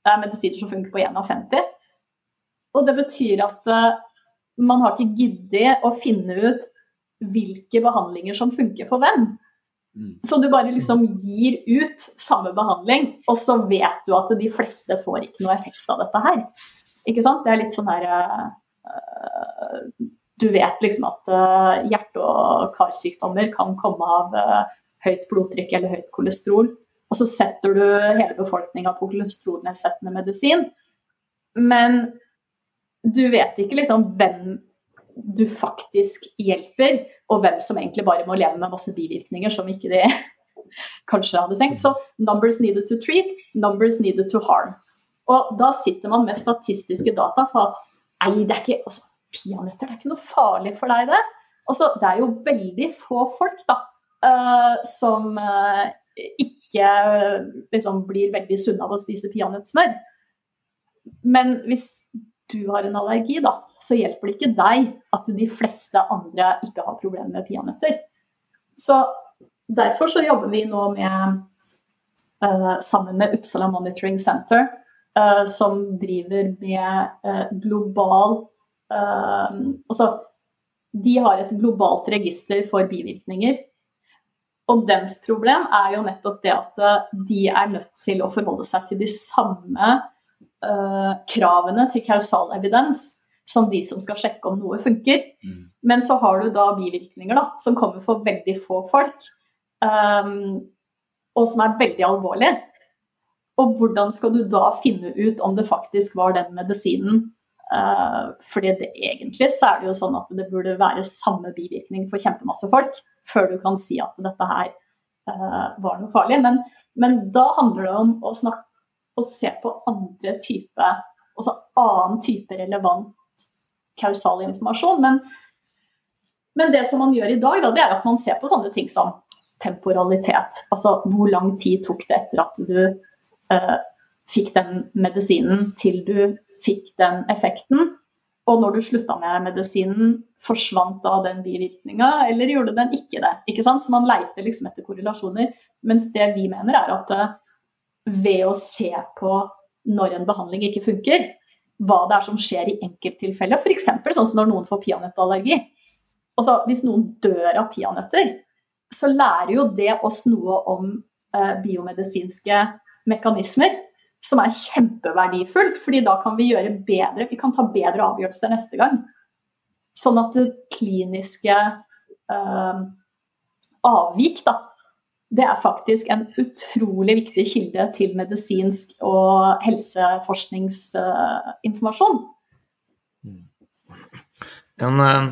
Det er medisiner som funker på én av 50. Og det betyr at uh, man har ikke giddet å finne ut hvilke behandlinger som funker for hvem. Mm. Så du bare liksom gir ut samme behandling, og så vet du at de fleste får ikke noe effekt av dette her. Ikke sant? Det er litt sånn her uh, du vet liksom at uh, hjerte- og karsykdommer kan komme av uh, høyt blodtrykk eller høyt kolesterol. Og så setter du hele befolkninga på kolesterolnedsettende medisin. Men du vet ikke liksom hvem du faktisk hjelper, og hvem som egentlig bare må leve med masse bivirkninger som ikke de [LAUGHS] kanskje hadde tenkt. Så numbers needed to treat, numbers needed to harm. Og da sitter man med statistiske data for at nei, det er ikke altså, peanøtter, er ikke noe farlig for deg, det. Altså, det er jo veldig få folk da, uh, som uh, ikke liksom, blir veldig sunne av å spise peanøttsmør. Men hvis du har en allergi, da, så hjelper det ikke deg at de fleste andre ikke har problemer med peanøtter. Så derfor så jobber vi nå med, uh, sammen med Uppsala Monitoring Center, som driver med global uh, Altså, de har et globalt register for bivirkninger. Og deres problem er jo nettopp det at de er nødt til å forholde seg til de samme uh, kravene til kausal evidens som de som skal sjekke om noe funker. Mm. Men så har du da bivirkninger da, som kommer for veldig få folk, um, og som er veldig alvorlige. Og hvordan skal du da finne ut om det faktisk var den medisinen Uh, fordi det, egentlig så er det jo sånn at det burde være samme bivirkning for kjempemasse folk før du kan si at dette her uh, var noe farlig. Men, men, da handler det om å, snakke, å se på andre type, altså annen type relevant kausal informasjon. Men, men, det som man gjør i dag, da, det er at man ser på sånne ting som temporalitet. Altså hvor lang tid tok det etter at du uh, fikk den medisinen til du fikk den effekten. Og når du slutta med medisinen, forsvant da den bivirkninga, eller gjorde den ikke det? ikke sant? Så man leiter liksom etter korrelasjoner. Mens det vi mener, er at eh, ved å se på når en behandling ikke funker, hva det er som skjer i enkelttilfeller, f.eks. sånn som når noen får peanøttallergi. Altså, hvis noen dør av peanøtter, så lærer jo det oss noe om eh, biomedisinske mekanismer som er kjempeverdifullt. fordi da kan vi gjøre bedre, vi kan ta bedre avgjørelser neste gang. Sånn at det kliniske eh, avvik, da, det er faktisk en utrolig viktig kilde til medisinsk og helseforskningsinformasjon. Uh, en uh,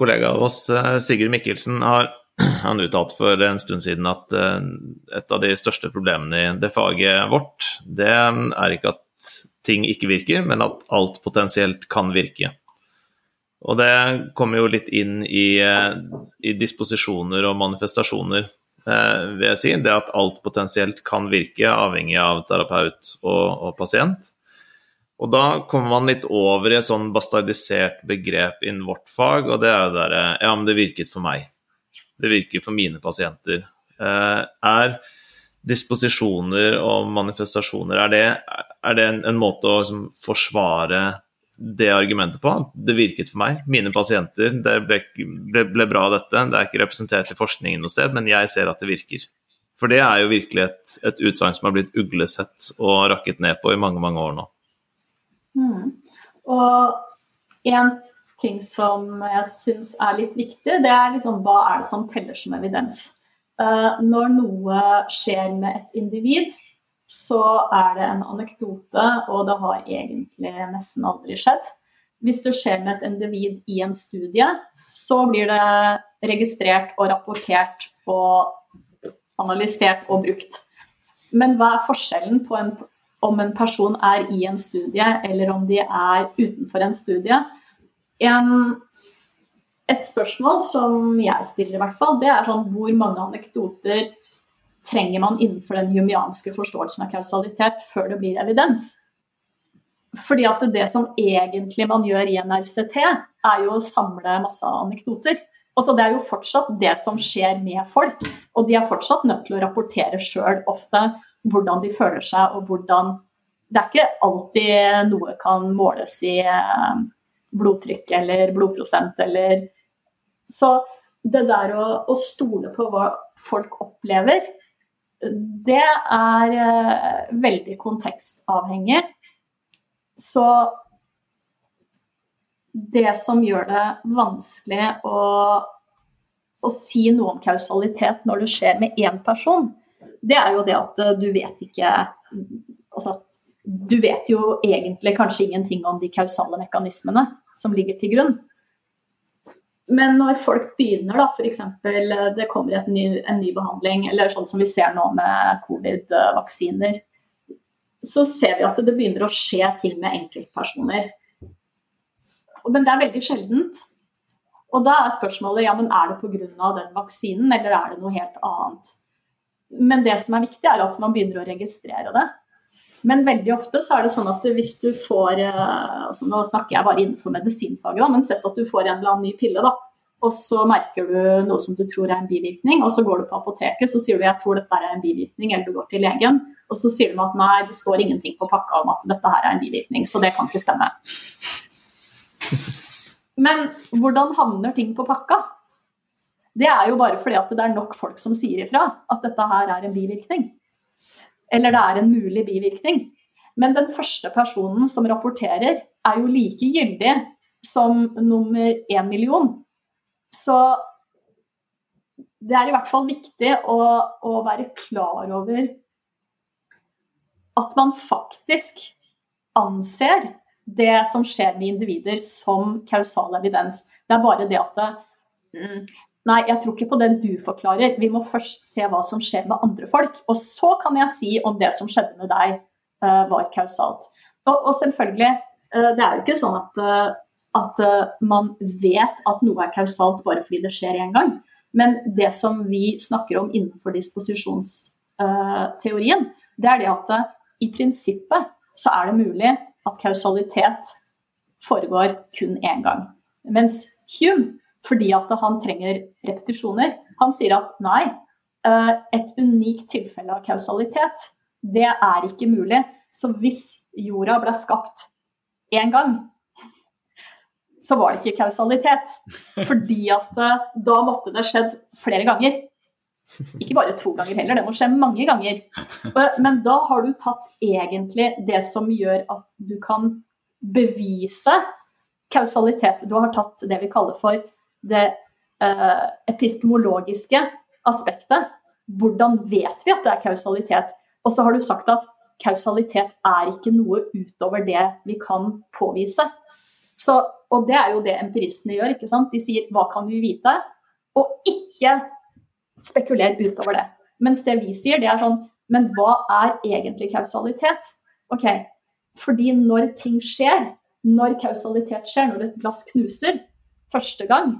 kollega av oss, eh, Sigurd Mikkelsen, har [CLEARS THROAT] han uttalte for en stund siden at eh, et av de største problemene i det faget vårt, det er ikke at ting ikke virker, men at alt potensielt kan virke. Og det kommer jo litt inn i, eh, i disposisjoner og manifestasjoner, eh, vil jeg si. Det at alt potensielt kan virke, avhengig av terapeut og, og pasient. Og da kommer man litt over i et sånn bastardisert begrep innen vårt fag, og det er jo derre Ja, men det virket for meg det virker for mine pasienter. Eh, er disposisjoner og manifestasjoner, er det, er det en, en, måte å liksom, forsvare det argumentet på? Det virket for meg. Mine pasienter, det ble, ble, ble bra dette. Det er ikke representert i forskningen noe sted, men jeg ser at det virker. For det er jo virkelig et, et utsagn som har blitt uglesett og rakket ned på i mange, mange år nå. Mm. Og en ting som jeg syns er litt viktig, det er liksom, hva er det som teller som evidens. Uh, når noe skjer med et individ, så er det en anekdote, og det har egentlig nesten aldri skjedd. Hvis det skjer med et individ i en studie, så blir det registrert og rapportert og analysert og brukt. Men hva er forskjellen på en, om en person er i en studie, eller om de er utenfor en studie? En, et spørsmål som jeg stiller, i hvert fall, det er sånn hvor mange anekdoter trenger man innenfor den jumianske forståelsen av kausalitet før det blir evidens? Fordi at det som egentlig man gjør i en RCT, er jo å samle masse anekdoter. Altså det er jo fortsatt det som skjer med folk, og de er fortsatt nødt til å rapportere sjøl ofte hvordan de føler seg og hvordan Det er ikke alltid noe kan måles i eh, blodtrykk eller blodprosent eller Så det der å, å stole på hva folk opplever, det er uh, veldig kontekstavhengig. Så det som gjør det vanskelig å, å si noe om kausalitet når det skjer med én person, det er jo det at du vet ikke Altså, du vet jo egentlig kanskje ingenting om de kausale mekanismene som ligger til grunn. Men når folk begynner, da, f.eks. det kommer ny, en ny behandling, eller sånn som vi ser nå med covid-vaksiner, så ser vi at det begynner å skje ting med enkeltpersoner. Men det er veldig sjeldent. Og da er spørsmålet ja, men er det pga. den vaksinen, eller er det noe helt annet? Men det som er viktig, er at man begynner å registrere det. Men veldig ofte så er det sånn at hvis du får eh, altså Nå snakker jeg bare innenfor medisinfaget, da, men sett at du får en eller annen ny pille, da. Og så merker du noe som du tror er en bivirkning, og så går du på apoteket så sier du jeg tror dette er en bivirkning, eller du går til legen, og så sier de at nei, det står ingenting på pakka om at dette her er en bivirkning, så det kan ikke stemme. Men hvordan havner ting på pakka? Det er jo bare fordi at det er nok folk som sier ifra at dette her er en bivirkning eller det er en mulig bivirkning. Men den første personen som rapporterer, er jo like gyldig som nummer én million. Så det er i hvert fall viktig å, å, være klar over at man faktisk anser det som skjer med individer, som kausal evidens. Det er bare det at det, mm, Nei, jeg tror ikke på den du forklarer. Vi må først se hva som skjer med andre folk. Og så kan jeg si om det som skjedde med deg, uh, var kausalt. Og, og selvfølgelig, uh, det er jo ikke sånn at, uh, at man vet at noe er kausalt bare fordi det skjer én gang. Men det som vi snakker om innenfor disposisjonsteorien, det er det at i prinsippet så er det mulig at kausalitet foregår kun én gang. Mens Hume fordi at han trenger repetisjoner. Han sier at nei, eh, et unikt tilfelle av kausalitet, det er ikke mulig. Så hvis jorda ble skapt én gang, så var det ikke kausalitet. [LAUGHS] Fordi at eh, da måtte det skjedd flere ganger. Ikke bare to ganger heller, det må skje mange ganger. Men da har du tatt egentlig det som gjør at du kan bevise kausalitet. Du har tatt det vi kaller for det eh, epistemologiske aspektet. Hvordan vet vi at det er kausalitet? Og så har du sagt at kausalitet er ikke noe utover det vi kan påvise. Så, og det er jo det empiristene gjør. ikke sant? De sier 'hva kan vi vite?' og ikke spekuler utover det. Mens det vi sier, det er sånn Men hva er egentlig kausalitet? Ok, fordi når ting skjer, når kausalitet skjer, når et glass knuser første gang,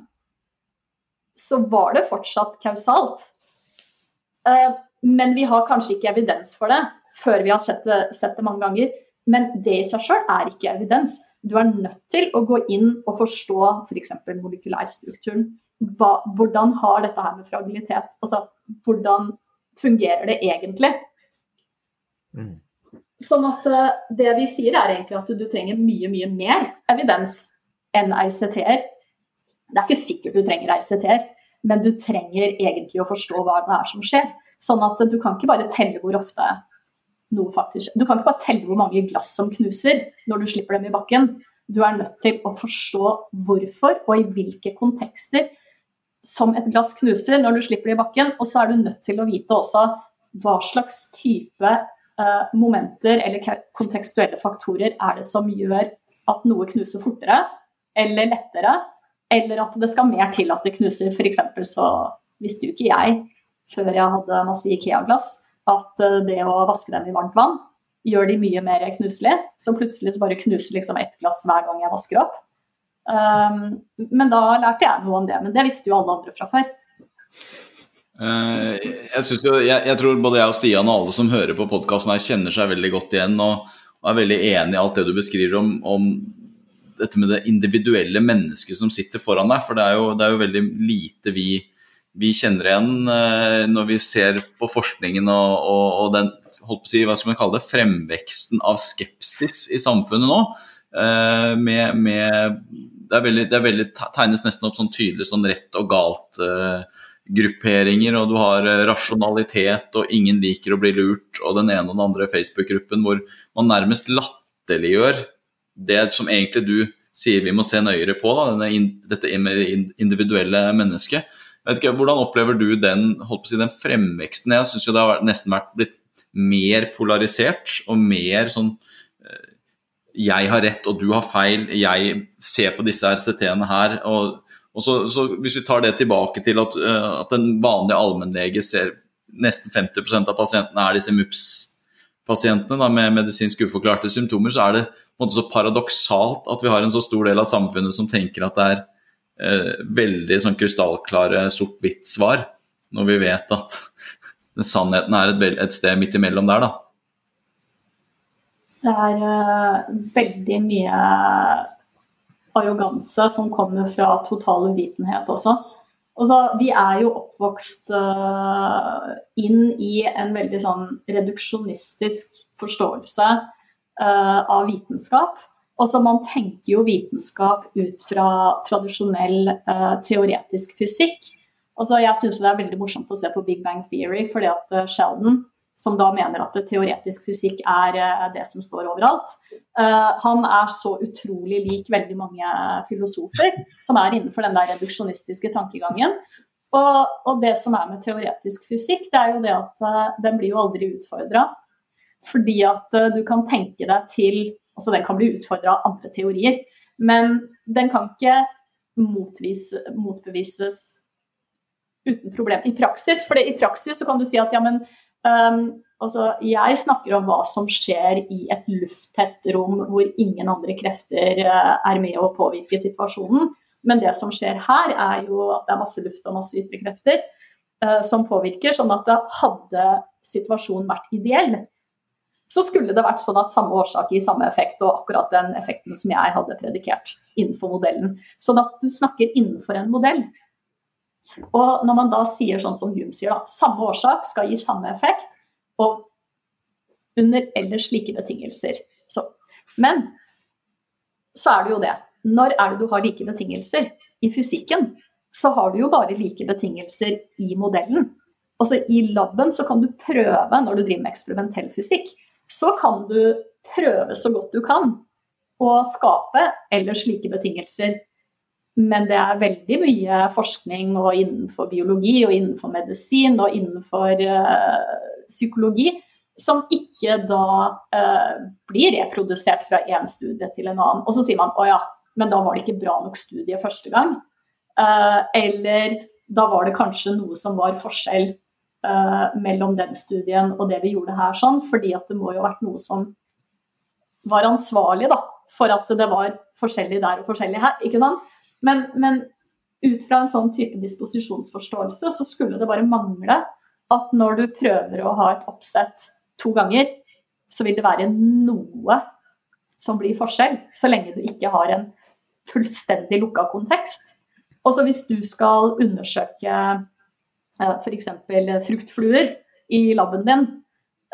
så var det fortsatt kausalt. Eh, men vi har kanskje ikke evidens for det før vi har sett det, sett det mange ganger. Men det i seg sjøl er ikke evidens. Du er nødt til å gå inn og forstå f.eks. For molekylærstrukturen. Hva, hvordan har dette her med fragilitet Altså, hvordan fungerer det egentlig? Mm. Sånn at eh, det vi sier er egentlig at du trenger mye, mye mer evidens enn RCT-er det er ikke sikkert du trenger RCT-er, men du trenger egentlig å forstå hva det er som skjer. Sånn at du kan ikke bare telle hvor ofte noe faktisk Du kan ikke bare telle hvor mange glass som knuser når du slipper dem i bakken. Du er nødt til å forstå hvorfor og i hvilke kontekster som et glass knuser når du slipper det i bakken. Og så er du nødt til å vite også hva slags type uh, momenter eller kontekstuelle faktorer er det som gjør at noe knuser fortere eller lettere eller at det skal mer til at det knuser. F.eks. så visste jo ikke jeg, før jeg hadde masse Ikea-glass, at eh, det å vaske dem i varmt vann gjør de mye mer knuselige. Så plutselig bare knuser liksom ett glass hver gang jeg vasker opp. Um, men da lærte jeg noe om det. Men det visste jo alle andre fra før. Uh, jeg, jo, jeg, jeg, tror både jeg og Stian og alle som hører på podkasten her, kjenner seg veldig godt igjen og, og, er veldig enig i alt det du beskriver om, om dette med det individuelle mennesket som sitter foran deg. For det er jo, det er jo veldig lite vi, vi, kjenner igjen eh, når vi ser på forskningen og, og, og den si, hva skal man kalle det, fremveksten av skepsis i samfunnet nå. Eh, med, med, det, er veldig, det er veldig, tegnes nesten opp sånn tydelig sånn rett og galt. Eh, grupperinger, og du har rasjonalitet, og ingen liker å bli lurt, og den ene og den andre Facebook-gruppen hvor man nærmest latterliggjør det som egentlig du sier vi må se nøyere på, da, denne, dette individuelle mennesket. Ikke, Hvordan opplever du den, si, den fremveksten? Jeg syns det har nesten vært blitt mer polarisert og mer sånn eh, Jeg har rett og du har feil, jeg ser på disse RCT-ene her. og, og så, så, Hvis vi tar det tilbake til at, eh, at en vanlig allmennlege ser nesten 50% av pasientene er disse MUPS-pasientene med medisinsk uforklarte symptomer, så er det måte så paradoksalt at vi har en så stor del av samfunnet som tenker at det er eh, veldig sånn krystallklare sort-hvitt-svar, når vi vet at [LAUGHS] sannheten er et, et, sted midt imellom der, da. Det er uh, veldig mye arroganse som kommer fra total uvitenhet også. Altså, vi er jo oppvokst uh, inn i en veldig sånn reduksjonistisk forståelse uh, av vitenskap. Altså, man tenker jo vitenskap ut fra tradisjonell uh, teoretisk fysikk. Altså, jeg syns det er veldig morsomt å se på Big Bang Theory, fordi at Sheldon, som da mener at teoretisk fysikk er det som står overalt, han er så utrolig lik veldig mange filosofer som er innenfor den der reduksjonistiske tankegangen. Og, og, det som er med teoretisk fysikk, det er jo det at den blir jo aldri utfordra. Fordi at du kan tenke deg til Altså den kan bli utfordra av andre teorier, men den kan ikke motvise, motbevises uten problem i praksis. For i praksis så kan du si at ja, men um, altså, jeg snakker om hva som skjer i et lufttett rom hvor ingen andre krefter uh, er med å påvirke situasjonen. Men det som skjer her, er jo at det er masse luft og masse ytre krefter uh, som påvirker. Sånn at hadde situasjonen vært ideell, så skulle det vært sånn at samme årsak gir samme effekt, og akkurat den effekten som jeg hadde predikert innenfor modellen. Sånn at du snakker innenfor en modell. Og når man da sier sånn som Hume sier, da, samme årsak skal gi samme effekt, og under ellers like betingelser. Så. Men så er det jo det. Når er det du har like betingelser? I fysikken så har du jo bare like betingelser i modellen. Altså I laben så kan du prøve, når du driver med eksperimentell fysikk, så kan du prøve så godt du kan å skape ellers like betingelser. Men det er veldig mye forskning og innenfor biologi og innenfor medisin og innenfor uh, psykologi som ikke da uh, blir reprodusert fra én studie til en annen. Og så sier man å ja, men da var det ikke bra nok studie første gang. Uh, eller da var det kanskje noe som var forskjell mellom den studien og det vi gjorde her, sånn, fordi at det må jo ha vært noe som var ansvarlig da, for at det var forskjellig der og forskjellig her. ikke sant? Men, men ut fra en sånn type disposisjonsforståelse så skulle det bare mangle at når du prøver å ha et oppsett to ganger, så vil det være noe som blir forskjell, så lenge du ikke har en fullstendig lukka kontekst. Også hvis du skal undersøke f.eks. fruktfluer i laben din,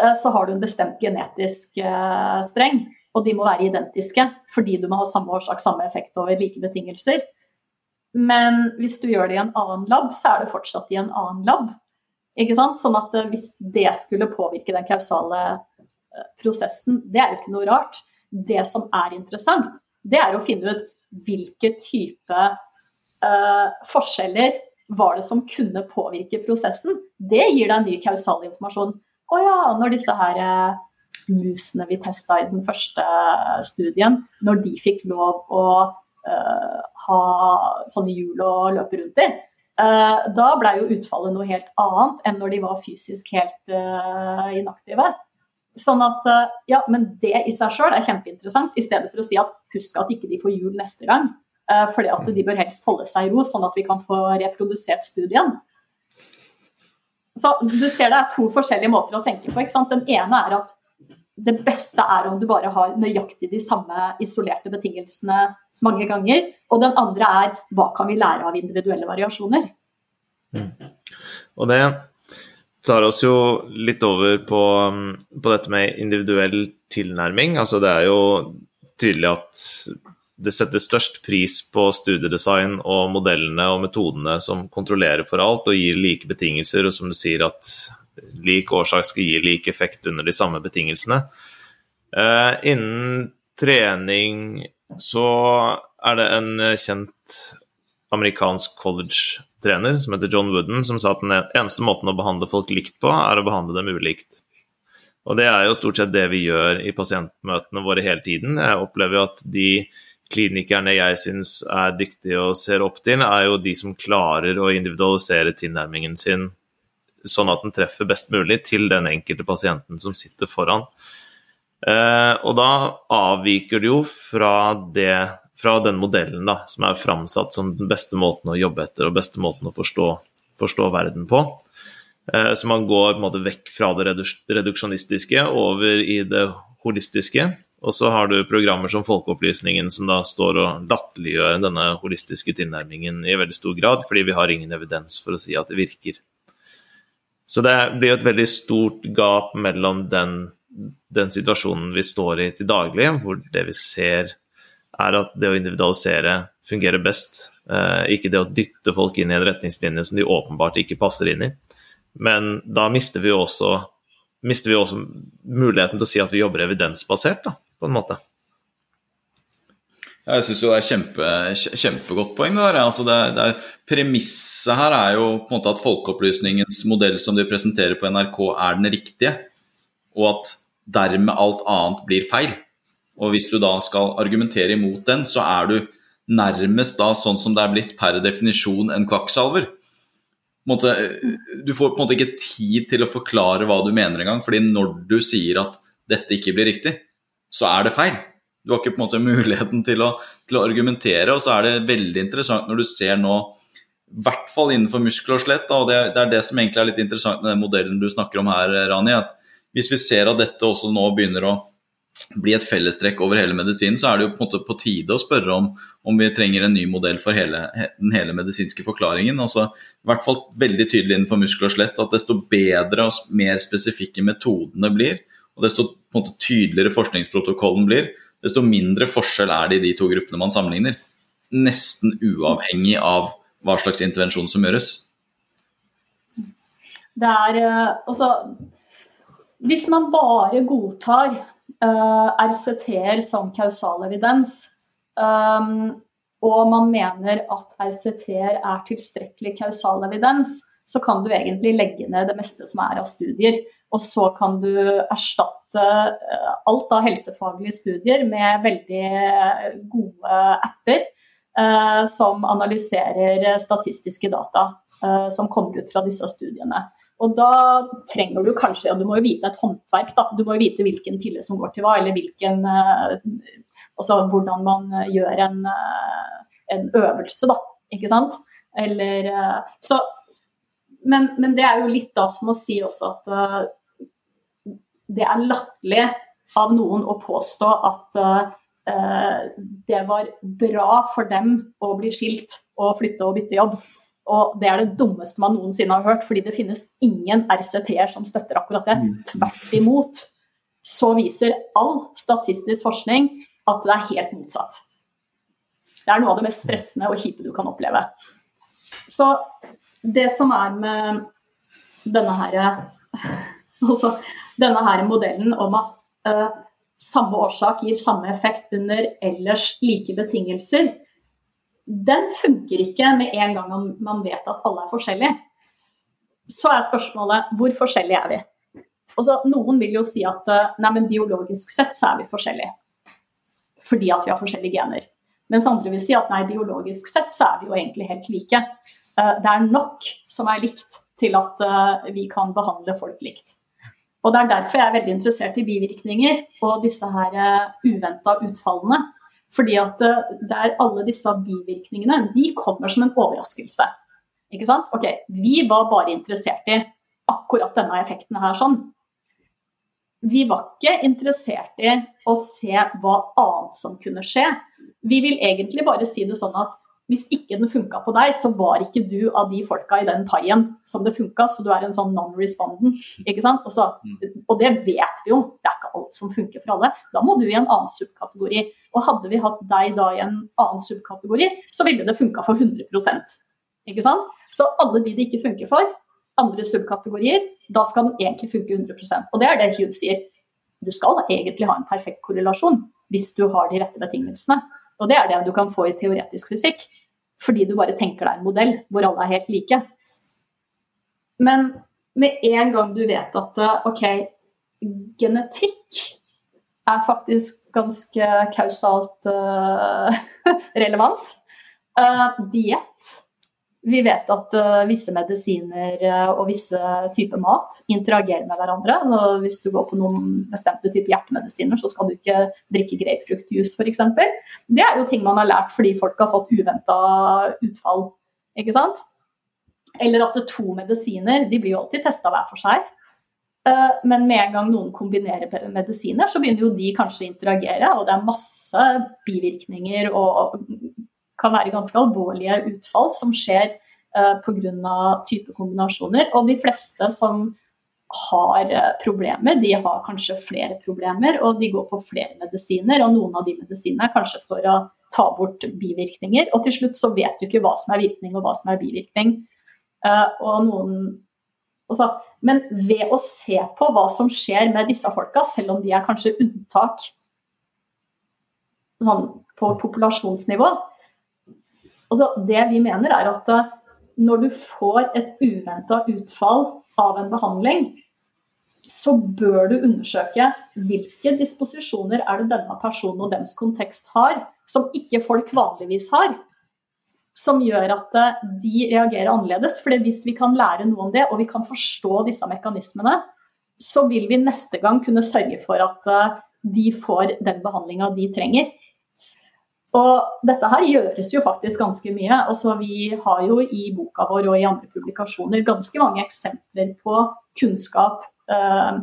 eh, så har du en bestemt genetisk eh, streng. Og de må være identiske, fordi du må ha samme årsak, samme effekt over like betingelser. Men hvis du gjør det i en annen lab, så er det fortsatt i en annen lab. Ikke sant? Sånn at eh, hvis det skulle påvirke den kausale prosessen, det er jo ikke noe rart. Det som er interessant, det er å finne ut hvilke type uh, forskjeller var det som kunne påvirke prosessen? Det gir deg ny kausal informasjon. Å ja, når disse her eh, musene vi testa i den første studien, når de fikk lov å ha sånne hjul å løpe rundt i, uh, da ble jo utfallet noe helt annet enn når de var fysisk helt uh, inaktive. Sånn at, ja, Men det i seg sjøl er kjempeinteressant, i stedet for å si at husk at ikke de får hjul neste gang. Eh, fordi at de bør helst holde seg i ro, sånn at vi kan få reprodusert studien. Så du ser det er to forskjellige måter å tenke på. Den ene er at det beste er om du bare har nøyaktig de samme isolerte betingelsene mange ganger. Og den andre er hva kan vi lære av individuelle variasjoner? Mm. Og det tar oss jo litt over på, på dette med individuell tilnærming. Altså det er jo tydelig at det setter størst pris på studiedesign og modellene og metodene som kontrollerer for alt og gir like betingelser, og som du sier at lik årsak skal gi lik effekt under de samme betingelsene. Uh, innen trening så er det en kjent amerikansk college-trener som heter John Wooden, som sa at den eneste måten å behandle folk likt på, er å behandle dem ulikt. Og det er jo stort sett det vi gjør i pasientmøtene våre hele tiden. Jeg opplever jo at de klinikerne jeg syns er dyktige og ser opp til, er jo de som klarer å individualisere tilnærmingen sin sånn at den treffer best mulig til den enkelte pasienten som sitter foran. Eh, og da avviker det jo fra, det, fra den modellen da, som er framsatt som den beste måten å jobbe etter og beste måten å forstå, forstå verden på. Eh, så man går måte vekk fra det reduksjonistiske over i det holistiske. Og så har du programmer som Folkeopplysningen som da står og latterliggjør denne holistiske tilnærmingen i veldig stor grad, fordi vi har ingen evidens for å si at det virker. Så det blir jo et veldig stort gap mellom den, den situasjonen vi står i til daglig, hvor det vi ser er at det å individualisere fungerer best, eh, ikke det å dytte folk inn i en retningslinje som de åpenbart ikke passer inn i. Men da mister vi jo også, mister vi også muligheten til å si at vi jobber evidensbasert, da på en måte. Jeg syns det er kjempe, kjempegodt poeng. det der. Altså det, det Premisset her er jo på en måte at Folkeopplysningens modell som de presenterer på NRK, er den riktige, og at dermed alt annet blir feil. Og hvis du da skal argumentere imot den, så er du nærmest da sånn som det er blitt per definisjon en kvakksalver. Du får på en måte ikke tid til å forklare hva du mener engang, fordi når du sier at dette ikke blir riktig, så er det feil. Du har ikke på en måte muligheten til å, til å argumentere, og så er det veldig interessant når du ser nå i hvert fall innenfor muskel og skjelett, og det, det, er det som egentlig er litt interessant med den modellen du snakker om her, Rani. at Hvis vi ser at dette også nå begynner å bli et fellestrekk over hele medisinen, så er det jo på en måte på tide å spørre om, om vi trenger en ny modell for hele, den hele medisinske forklaringen. Altså, I hvert fall veldig tydelig innenfor muskel og skjelett at desto bedre og mer spesifikke metodene blir, og desto måte, tydeligere forskningsprotokollen blir, desto mindre forskjell er det i de to gruppene man sammenligner. Nesten uavhengig av hva slags intervensjon som gjøres. Det er uh, altså Hvis man bare godtar uh, eh, RCT-er som kausal evidens, um, og man mener at RCT-er er tilstrekkelig kausal evidens, så kan du egentlig legge ned det meste som er av studier. Og så kan du erstatte eh, alt av helsefaglige studier med veldig eh, gode apper eh, som analyserer statistiske data som kommer ut fra disse studiene. Og da trenger du kanskje, og du må jo vite et håndverk, da. Du må jo vite hvilken pille som går til hva, eller hvilken Altså hvordan man gjør en, en øvelse, da. Ikke sant? Eller Så men, men, det er jo litt da som å si også at det er latterlig av noen å påstå at uh, det var bra for dem å bli skilt og flytte og bytte jobb. Og det er det dummeste man noensinne har hørt, fordi det finnes ingen RCT-er som støtter akkurat det. Mm. Tvert imot så viser all statistisk forskning at det er helt motsatt. Det er noe av det mest stressende og kjipe du kan oppleve. Så det som er med denne her, [LAUGHS] altså, denne her modellen om at uh, samme årsak gir samme effekt under ellers like betingelser, den funker ikke med en gang man vet at alle er forskjellige. Så er spørsmålet hvor forskjellige er vi? Altså, noen vil jo si at uh, nei, men biologisk sett så er vi forskjellige. Fordi at vi har forskjellige gener. Mens andre vil si at nei, biologisk sett så er vi jo egentlig helt like. Eh, det er nok som er likt til at eh, vi kan behandle folk likt. Og Det er derfor jeg er veldig interessert i bivirkninger og disse her eh, uventa utfallene. Fordi at det er alle disse bivirkningene de kommer som en overraskelse. Ikke sant? Ok, Vi var bare interessert i akkurat denne effekten her sånn. Vi var ikke interessert i å se hva annet som kunne skje. Vi vil egentlig bare si det sånn at hvis ikke den funka på deg, så var ikke du av de folka i den paien som det funka, så du er en sånn non-respondent. ikke sant? Og, så, mm. og, det vet vi jo, det er ikke alt som funker for alle. Da må du i en annen subkategori. Og hadde vi hatt deg da i en annen subkategori, så ville det funka for 100% ikke sant? Så alle de det ikke funker for, andre subkategorier, da skal den egentlig funke 100% Og det er det Hugh sier. Du skal egentlig ha en perfekt korrelasjon hvis du har de rette betingelsene. Og det er det du kan få i teoretisk fysikk, fordi du bare tenker deg en modell hvor alle er helt like. Men med en gang du vet at ok, genetikk er faktisk ganske kausalt uh, [LAUGHS] relevant. Uh, Diett vi vet at uh, visse medisiner uh, og visse typer mat interagerer med hverandre. Og hvis du går på noen bestemte typer hjertemedisiner, så skal du ikke drikke grapefruktjuice f.eks. Det er jo ting man har lært fordi folk har fått uventa utfall. ikke sant? Eller at to medisiner de blir jo alltid testa hver for seg. Uh, men med en gang noen kombinerer medisiner, så begynner jo de kanskje å interagere, og det er masse bivirkninger og kan være ganske alvorlige utfall som skjer uh, pga. type kombinasjoner. Og de fleste som har uh, problemer, de har kanskje flere problemer, og de går på flere medisiner. Og noen av de medisinene er kanskje for å ta bort bivirkninger. Og til slutt så vet du ikke hva som er virkning og hva som er bivirkning. Uh, og noen også, Men ved å se på hva som skjer med disse folka, selv om de er kanskje unntak sånn, på populasjonsnivå, Altså, det vi mener er at eh, når du får et uventa utfall av en behandling, så bør du undersøke hvilke disposisjoner er det denne personen og dems kontekst har, som ikke folk vanligvis har. Som gjør at eh, de reagerer annerledes. For hvis vi kan lære noe om det, og vi kan forstå disse mekanismene, så vil vi neste gang kunne sørge for at eh, de får den behandlinga de trenger. Og dette her gjøres jo faktisk ganske mye. Altså, vi har jo i boka vår og i andre publikasjoner ganske mange eksempler på kunnskap eh,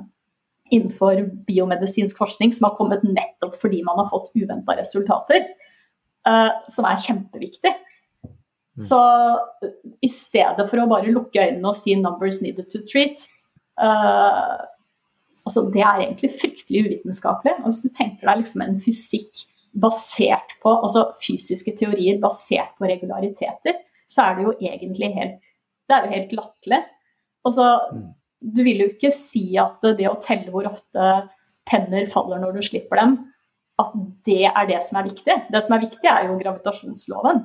innenfor biomedisinsk forskning som har kommet nettopp fordi man har fått uventa resultater, eh, som er kjempeviktig. Mm. Så i stedet for å bare lukke øynene og si 'numbers needed to treat', eh, altså det er egentlig fryktelig uvitenskapelig. Og hvis du tenker deg liksom en fysikk basert på altså fysiske teorier basert på regulariteter, så er det jo egentlig helt Det er jo helt latterlig. Altså, du vil jo ikke si at det å telle hvor ofte penner faller når du slipper dem, at det er det som er viktig. Det som er viktig, er jo gravitasjonsloven.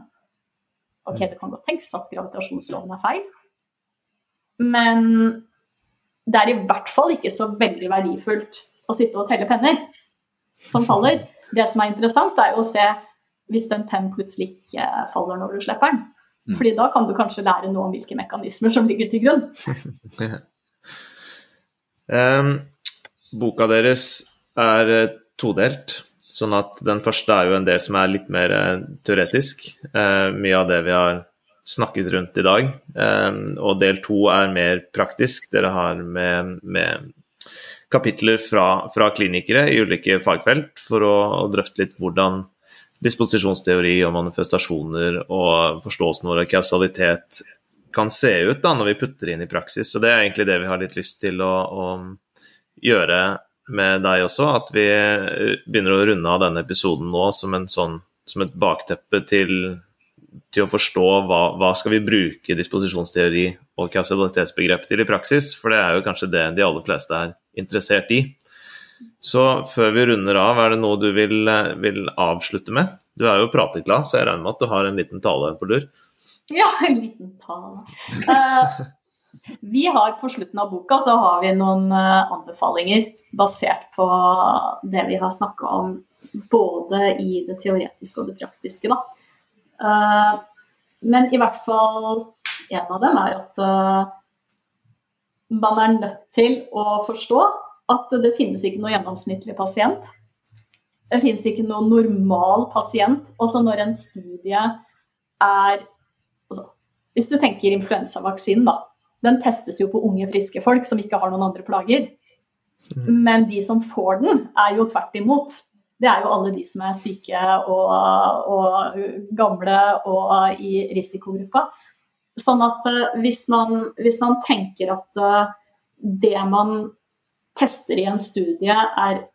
Ok, det kan godt tenkes at gravitasjonsloven er feil, men det er i hvert fall ikke så veldig verdifullt å sitte og telle penner som faller. Det som er interessant, er jo å se hvis den penn plutselig ikke faller når du slipper den. Mm. Fordi da kan du kanskje lære noe om hvilke mekanismer som ligger til grunn. [LAUGHS] um, boka deres er eh, todelt. Sånn at den første er jo en del som er litt mer uh, teoretisk. Uh, mye av det vi har snakket rundt i dag. Um, og del to er mer praktisk. Dere har med, med kapitler fra, fra, klinikere i ulike fagfelt for å, å, drøfte litt hvordan disposisjonsteori og manifestasjoner og forståelsen vår av kausalitet kan se ut da, når vi putter inn i praksis. Så Det er egentlig det vi har litt lyst til å, å gjøre med deg også. At vi begynner å runde av denne episoden nå som, sånn, som et bakteppe til, til å forstå hva, hva skal vi bruke disposisjonsteori og kausalitetsbegrep til i praksis. For det er jo kanskje det de aller fleste er interessert i. Så før vi runder av, er det noe du vil, vil avslutte med? Du er jo prateglad, så jeg regner med at du har en liten tale på lur? Ja, en liten tale. Uh, vi har På slutten av boka så har vi noen uh, anbefalinger basert på det vi har snakka om både i det teoretiske og det praktiske. Da. Uh, men i hvert fall en av dem er at man er nødt til å forstå at det finnes ikke noe gjennomsnittlig pasient. Det finnes ikke noe normal pasient. Også når en studie er altså, Hvis du tenker influensavaksinen, da. Den testes jo på unge, friske folk som ikke har noen andre plager. Mm. Men de som får den, er jo tvert imot. Det er jo alle de som er syke og, og gamle og i risikogruppa. Sånn at uh, hvis, man, hvis, man, tenker at uh, det man tester i en studie, er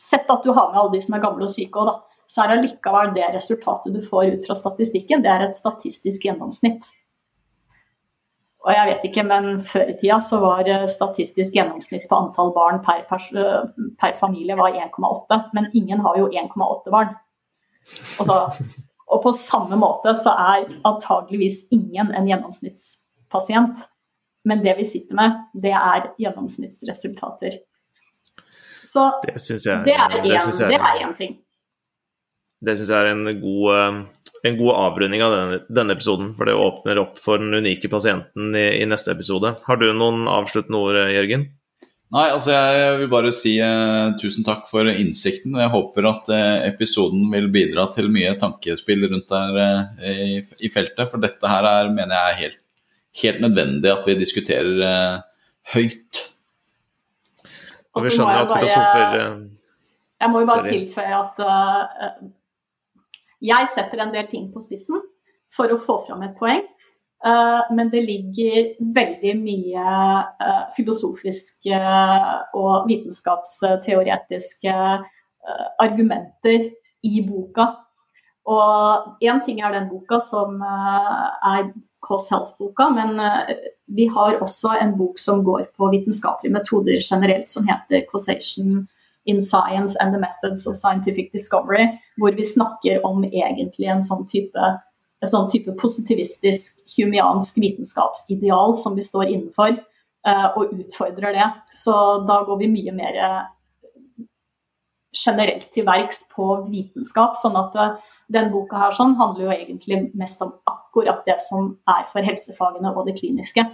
Sett at du har med alle de som er gamle og syke òg, da. Så er allikevel det resultatet du får ut fra statistikken, det er et statistisk gjennomsnitt. Og jeg vet ikke, men før i tida så var eh, statistisk gjennomsnitt på antall barn per, per, familie var 1,8. Men ingen har jo 1,8 barn. Og, så, og på samme måte så er antageligvis ingen en gjennomsnittspasient. Men det vi sitter med, det er gjennomsnittsresultater. Så Det jeg, det er én ting. det synes jeg er en god, eh, en god avrunding av denne, denne episoden. For det åpner opp for den unike pasienten i, i neste episode. Har du noen avsluttende ord, Jørgen? Nei, altså jeg vil bare si eh, tusen takk for innsikten. Jeg håper at eh, episoden vil bidra til mye tankespill rundt der eh, i, i feltet. For dette her er, mener jeg er helt, helt nødvendig at vi diskuterer eh, høyt. Og vi skjønner jeg at filosofer eh, Jeg må jo bare Sorry. tilføye at uh, jeg setter en del ting på spissen for å få fram et poeng. Uh, men det ligger veldig mye uh, filosofiske og vitenskapsteoretiske argumenter i boka. Og én ting er den boka som er Cause Health-boka, men vi har også en bok som går på vitenskapelige metoder generelt, som heter Causation in Science and the Methods of Scientific Discovery, hvor vi snakker om egentlig en sånn type, en sånn type positivistisk, humiansk vitenskapsideal som vi står innenfor, eh, og utfordrer det. Så da går vi mye mer eh, generelt til verks på vitenskap, sånn at eh, den boka her sånn handler jo egentlig mest om akkurat det som er for helsefagene og det kliniske.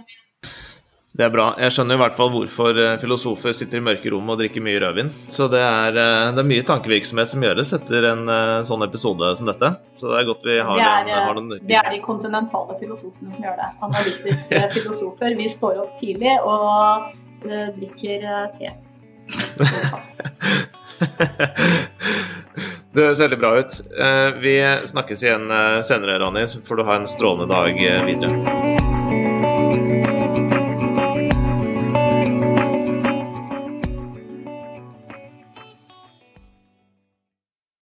Det er bra. Jeg skjønner i hvert fall hvorfor eh, filosofer sitter i mørke rom og drikker mye rødvin. Så det er, eh, det er mye tankevirksomhet som gjøres etter en eh, sånn episode som dette. Så det er godt vi har, Det er, den, har den det er de kontinentale filosofene som gjør det. Analytiske [LAUGHS] filosofer. Vi står opp tidlig og drikker te. [LAUGHS] Det høres veldig bra ut. Vi snakkes igjen senere, Ronny, så får du ha en strålende dag videre.